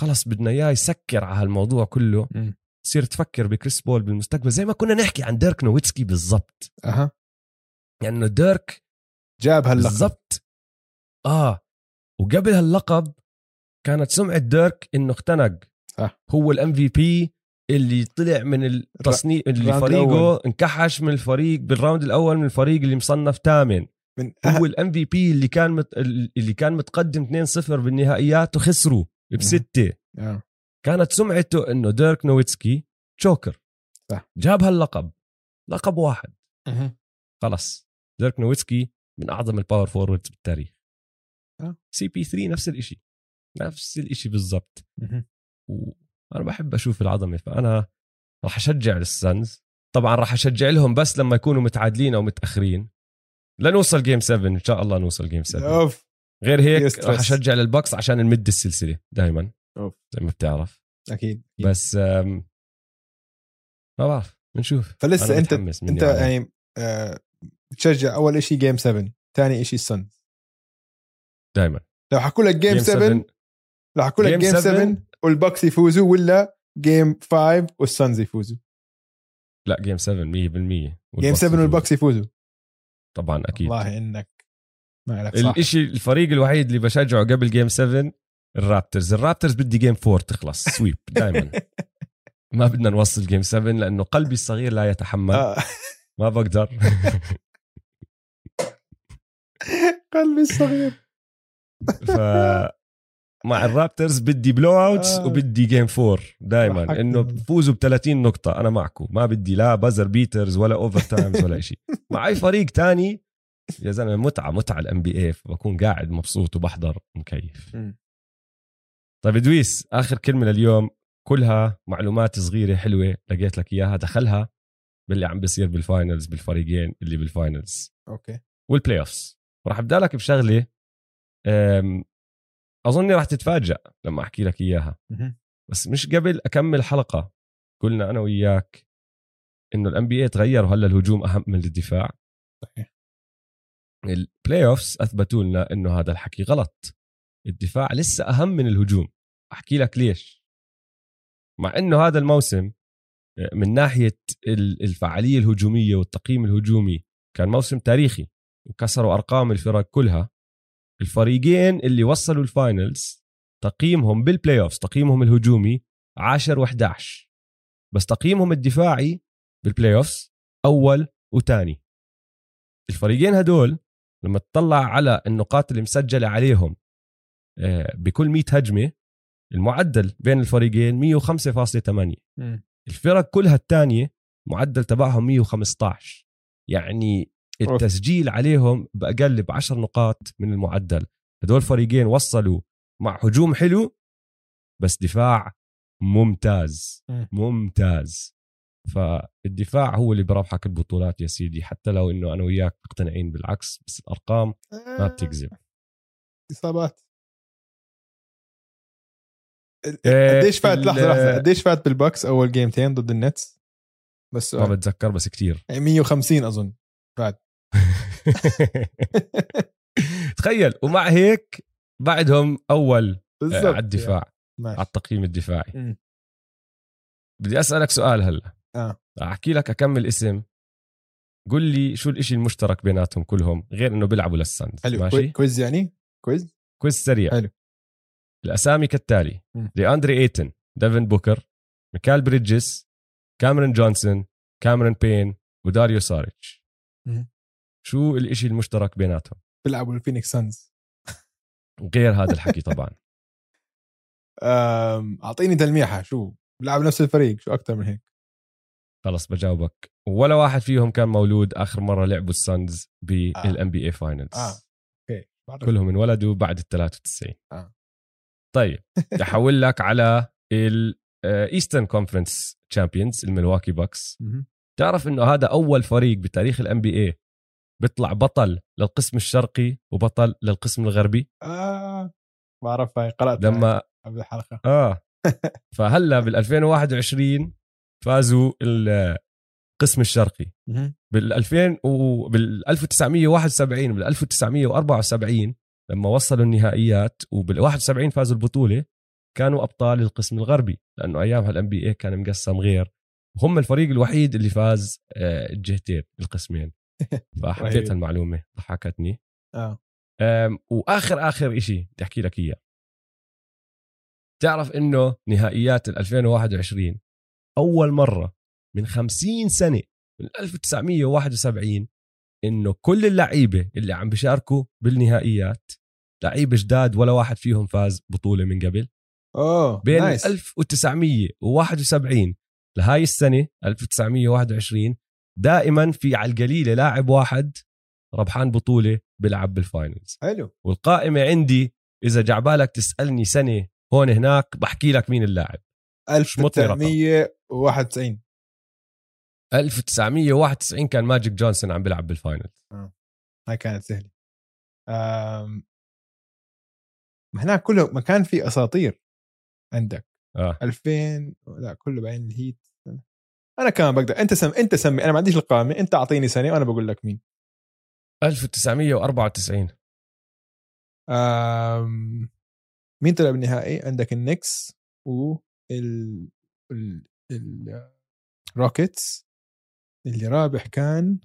خلص بدنا إياه يسكر على هالموضوع كله. تصير تفكر بكريس بول بالمستقبل زي ما كنا نحكي عن ديرك نويتسكي بالضبط.
أها.
يعني إنه ديرك
جاب هاللقب.
بالضبط. آه. وقبل هاللقب كانت سمعة ديرك إنه اختنق.
صح.
هو ال MVP اللي طلع من التصنيف اللي فريقه
الأول.
انكحش من الفريق بال round الأول من الفريق اللي مصنف ثامن.
من
هو ال MVP اللي كان مت... اللي كان متقدم 2-0 بالنهائيات وخسروا بستة.
آه.
كانت سمعته إنه ديرك نويتسكي choker
صح.
جاب هاللقب. لقب واحد.
مهم.
خلص ديرك نويتسكي من أعظم ال power forwards بالتاريخ.
آه.
CP3 نفس الشيء نفس الشيء بالضبط.
مهم.
وأنا بحب أشوف العظمة فأنا راح أشجع ال Suns. طبعا راح أشجع لهم بس لما يكونوا متعادلين أو متأخرين. لنوصل game 7 إن شاء الله نوصل game 7
أوف.
غير هيك. راح أشجع لل Bucks عشان نمد السلسلة دائما
أوف.
زي ما بتعرف.
أكيد
بس آم، ما بعرف بنشوف.
فلسه أنت
أنت.
يعني آه بتشجع أول شيء game 7 ثاني شيء ال Suns
دائما
لو حكوا لك game 7 لو حكوا لك
game
7
7
وال Bucks يفوزوا ولا game 5 وال Suns يفوزوا؟
لا game 7 100%
game
وال Bucks
7
يفوز.
وال Bucks يفوزوا.
طبعا أكيد.
والله إنك ما لك صح.
الإشي الفريق الوحيد اللي بشجعه قبل game 7 ال Raptors. ال Raptors بدي game 4 تخلص sweep دائما ما بدنا نوصل game 7 لأنه قلبي الصغير لا يتحمل.
آه.
ما بقدر.
قلبي الصغير.
ف مع ال Raptors بدي blowouts
آه.
وبدي game 4 دائما
إنه.
بفوزوا ب 30 نقطة أنا معكم. ما بدي لا buzzer beaters ولا overtimes ولا شيء مع اي فريق تاني يا زلمة متعة متعة ال NBA بكون قاعد مبسوط وبحضر مكيف. طيب إدويس آخر كلمة لليوم. كلها معلومات صغيرة حلوة لقيت لك إياها. دخلها باللي عم بيصير بال finals بالفريقين اللي بال
finals
okay. وال playoffs وراح أبدأ لك بشغلة أظني راح تتفاجأ لما أحكي لك
إياها.
بس مش قبل أكمل حلقة قلنا أنا وياك إنه ال NBA تغير وهلا الهجوم أهم من الدفاع.
صحيح.
ال playoffs أثبتوا لنا إنه هذا الحكي غلط. الدفاع لسه أهم من الهجوم. أحكي لك ليش. مع إنه هذا الموسم آه، من ناحية ال- الفعالية الهجومية والتقييم الهجومي كان موسم تاريخي وكسروا أرقام الفرق كلها. الفريقين اللي وصلوا ال finals تقييمهم بال playoffs تقييمهم الهجومي 10 و11 بس تقييمهم الدفاعي بال playoffs أول وثاني الفريقين هدول لما تطلع على النقاط اللي مسجلة عليهم آه، بكل 100 هجمة المعدل بين الفريقين 105.8
مم.
الفرق كلها الثانية معدل تبعهم 115 يعني التسجيل عليهم بأقل ب 10 نقاط من المعدل. هدول فريقين وصلوا مع هجوم حلو بس دفاع ممتاز.
مم.
ممتاز. فالدفاع هو اللي بربحك البطولات يا سيدي حتى لو إنه أنا وياك مقتنعين بالعكس بس الأرقام ما بتكذب.
إصابات.
إيه،
قديش فات؟ لحظة لحظة. قديش فات بالبوكس أول جيمتين ضد النتس؟ بس
ما بتذكر بس كتير.
يعني 150 أظن. فات
تخيل ومع هيك بعدهم أول
بالضبط
على الدفاع على
ماشي
التقييم الدفاعي.
مم.
بدي أسألك سؤال هلأ.
آه.
أحكي لك أكم اسم. قل لي شو الإشي المشترك بيناتهم كلهم غير إنه بيلعبوا لل Suns
حلو.
ماشي؟
qui- quiz يعني؟ quiz؟
quiz سريع.
حلو.
الاسامي كالتالي اندري إيتن ديفن بوكر ميكال بريدجز كاميرون جونسون كاميرون بين وداريو ساريتش. شو الإشي المشترك بيناتهم؟
بيلعبوا ال Phoenix Suns.
غير هذا الحكي طبعا.
أعطيني تلميحة شو؟ بيلعبوا نفس الفريق شو أكثر من هيك؟
خلص بجاوبك. ولا واحد فيهم كان مولود آخر مرة لعبوا ال Suns بال NBA Finals
آه okay. بعرف.
كلهم انولدوا بعد ال 93
آه.
طيب أحول لك على ال Eastern Conference champions ال
Milwaukee Bucks.
تعرف إنه هذا أول فريق بتاريخ ال NBA بيطلع بطل للقسم الشرقي وبطل للقسم الغربي؟
آه بعرف هاي قرات
لما
قبل الحلقة.
آه. فهلأ بال 2021 فازوا القسم الشرقي. بال 2000 وبال 1971 وبال 1974 لما وصلوا النهائيات وبال 71 فازوا البطولة كانوا أبطال القسم الغربي لأنه أيامها الام بي اي كان مقسم غير. وهم الفريق الوحيد اللي فاز آه، الجهتين القسمين. فحبيت
رهيب.
المعلومة ضحكتني. آه. وآخر آخر شيء بدي أحكي لك إياه. تعرف إنه نهائيات ال 2021 أول مرة من 50 سنة من 1971 إنه كل اللعيبة اللي عم بيشاركوا بالنهائيات لعيبه جداد ولا واحد فيهم فاز بطولة من قبل.
أوه
بين
nice.
1971 لهاي السنة 1921 دائما في على القليلة لاعب واحد ربحان بطولة بيلعب بال Finals
حلو.
والقائمة عندي إذا جعبالك تسألني سنة هون هناك بحكي لك مين اللاعب. مطني رقم.
1991
1991 كان ماجيك جونسون عم بيلعب بال Finals
هاي كانت سهلة. ما هناك كله مكان فيه أساطير عندك.
آه.
2000 لا كله بعدين ال Heat. أنا كمان بقدر أنت سم أنت سمي أنا ما عنديش القائمه أنت أعطيني سنه وأنا بقول لك مين.
1994
أم... مين طلع بالنهائي؟ عندك ال Knicks و ال ال ال Rockets. اللي رابح كان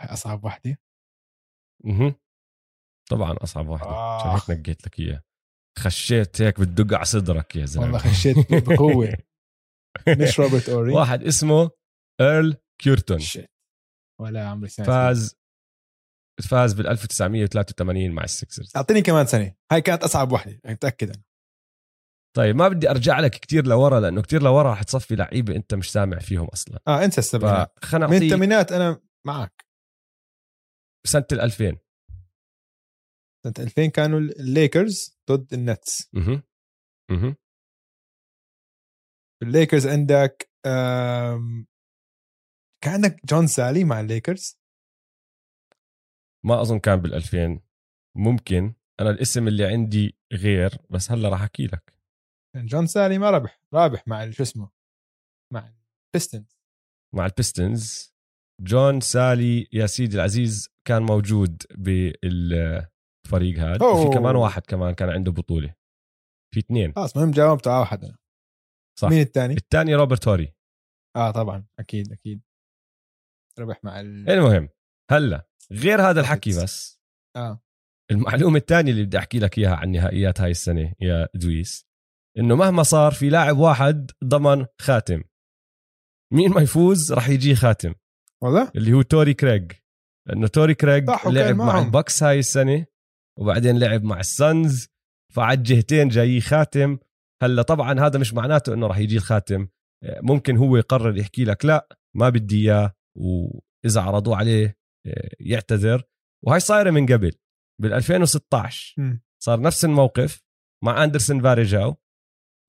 هاي أصعب واحدة.
أها طبعا أصعب واحدة.
آه.
عشان هيك نقيت لك اياه خشيت هيك بتدق على صدرك يا زلمة.
والله خشيت بقوة. مش روبرت أوري.
واحد اسمه ايرل كيورتون
shit ولا عمري سمعت
فاز فاز بال 1983 مع ال
Sixers أعطيني كمان سنه هاي كانت أصعب واحدة متأكد أنا.
طيب ما بدي أرجع لك كتير لورا لأنه كتير لورا رح تصفي لعيبة أنت مش سامع فيهم أصلا.
آه انسى السبعينات من الثمانينات أنا معك.
سنة ال 2000
سنه 2000 كانوا الليكرز ضد ال
Nets. أها أها
الليكرز عندك كان عندك جون سالي مع الليكرز.
ما أظن كان بال 2000 ممكن. أنا الاسم اللي عندي غير بس هلا راح أحكي لك.
كان جون سالي ما ربح رابح مع شو اسمه؟ مع البيستنز
مع البيستنز جون سالي يا سيدي العزيز كان موجود بالفريق هذا. وفي كمان واحد كمان كان عنده بطولة. في اثنين.
خلاص المهم جاوبت على واحد أنا.
صح.
مين الثاني؟
الثاني روبرت هوري.
آه طبعا. أكيد أكيد. ربح مع ال...
المهم هلأ غير هذا الحكي. بس
آه.
المعلومة الثانية اللي بدي أحكي لك إياها عن نهائيات هاي السنة يا دويس إنه مهما صار في لاعب واحد ضمن خاتم. مين ما يفوز راح يجي خاتم.
والله؟
اللي هو توري كريج لأنه توري كريج لعب مع.
ال
Bucks هاي السنة. وبعدين لعب مع ال Suns. فعلى الجهتين جاي خاتم. هلا طبعا هذا مش معناته إنه راح يجي الخاتم. ممكن هو يقرر يحكي لك لا ما بدي إياه وإذا عرضوه عليه آه، يعتذر. وهي صايرة من قبل بال 2016
مم.
صار نفس الموقف مع أندرسون فاريجاو.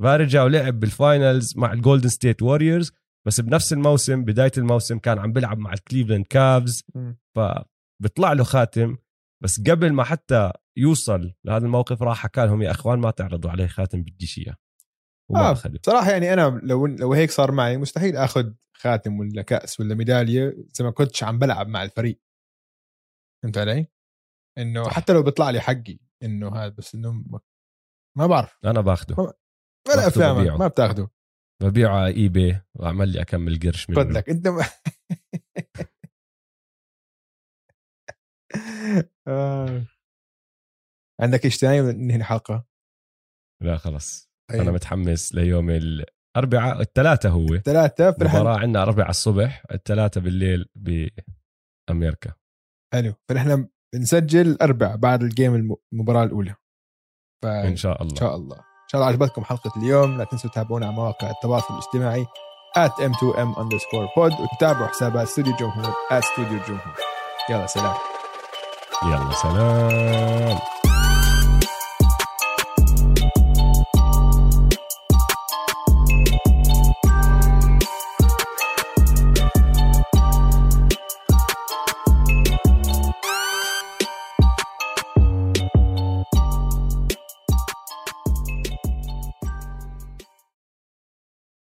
فاريجاو لعب بال Finals مع ال Golden State Warriors بس بنفس الموسم بداية الموسم كان عم بيلعب مع ال Cleveland
Cavs.
فبيطلع له خاتم. بس قبل ما حتى يوصل لهذا الموقف راح حكى لهم يا أخوان ما تعرضوا عليه خاتم بديش اياه وما
آه. بصراحه يعني أنا لو لو هيك صار معي مستحيل آخذ خاتم ولا كأس ولا ميدالية إذا ما كنتش عم بلعب مع الفريق فهمت علي؟ إنه
صح.
حتى لو بيطلع لي حقي إنه هذا بس إنه ما- ما بعرف
أنا باخده
ولا
ببيعه.
ما بتاخده
ببيعه على اي بي وأعمل لي أكمل قرش منه
لك أنت. آه. عندك إيش ثاني ننهي الحلقة؟
لا خلص
طيب.
أنا متحمس ليوم الأربعاء الثلاثاء هو.
ثلاثة فرح
مباراة عندنا أربعة الصبح الثلاثة بالليل بأمريكا
حلو. فنحن بنسجل الاربع بعد الجيم الم- المباراة الأولى. فإن
إن شاء الله.
شاء الله. إن شاء الله عجبتكم حلقة اليوم. لا تنسوا تتابعونا على مواقع التواصل الاجتماعي at m2m underscore pod وتتابعوا حسابات استوديو جمهور at studio جمهور يلا سلام.
يلا سلام.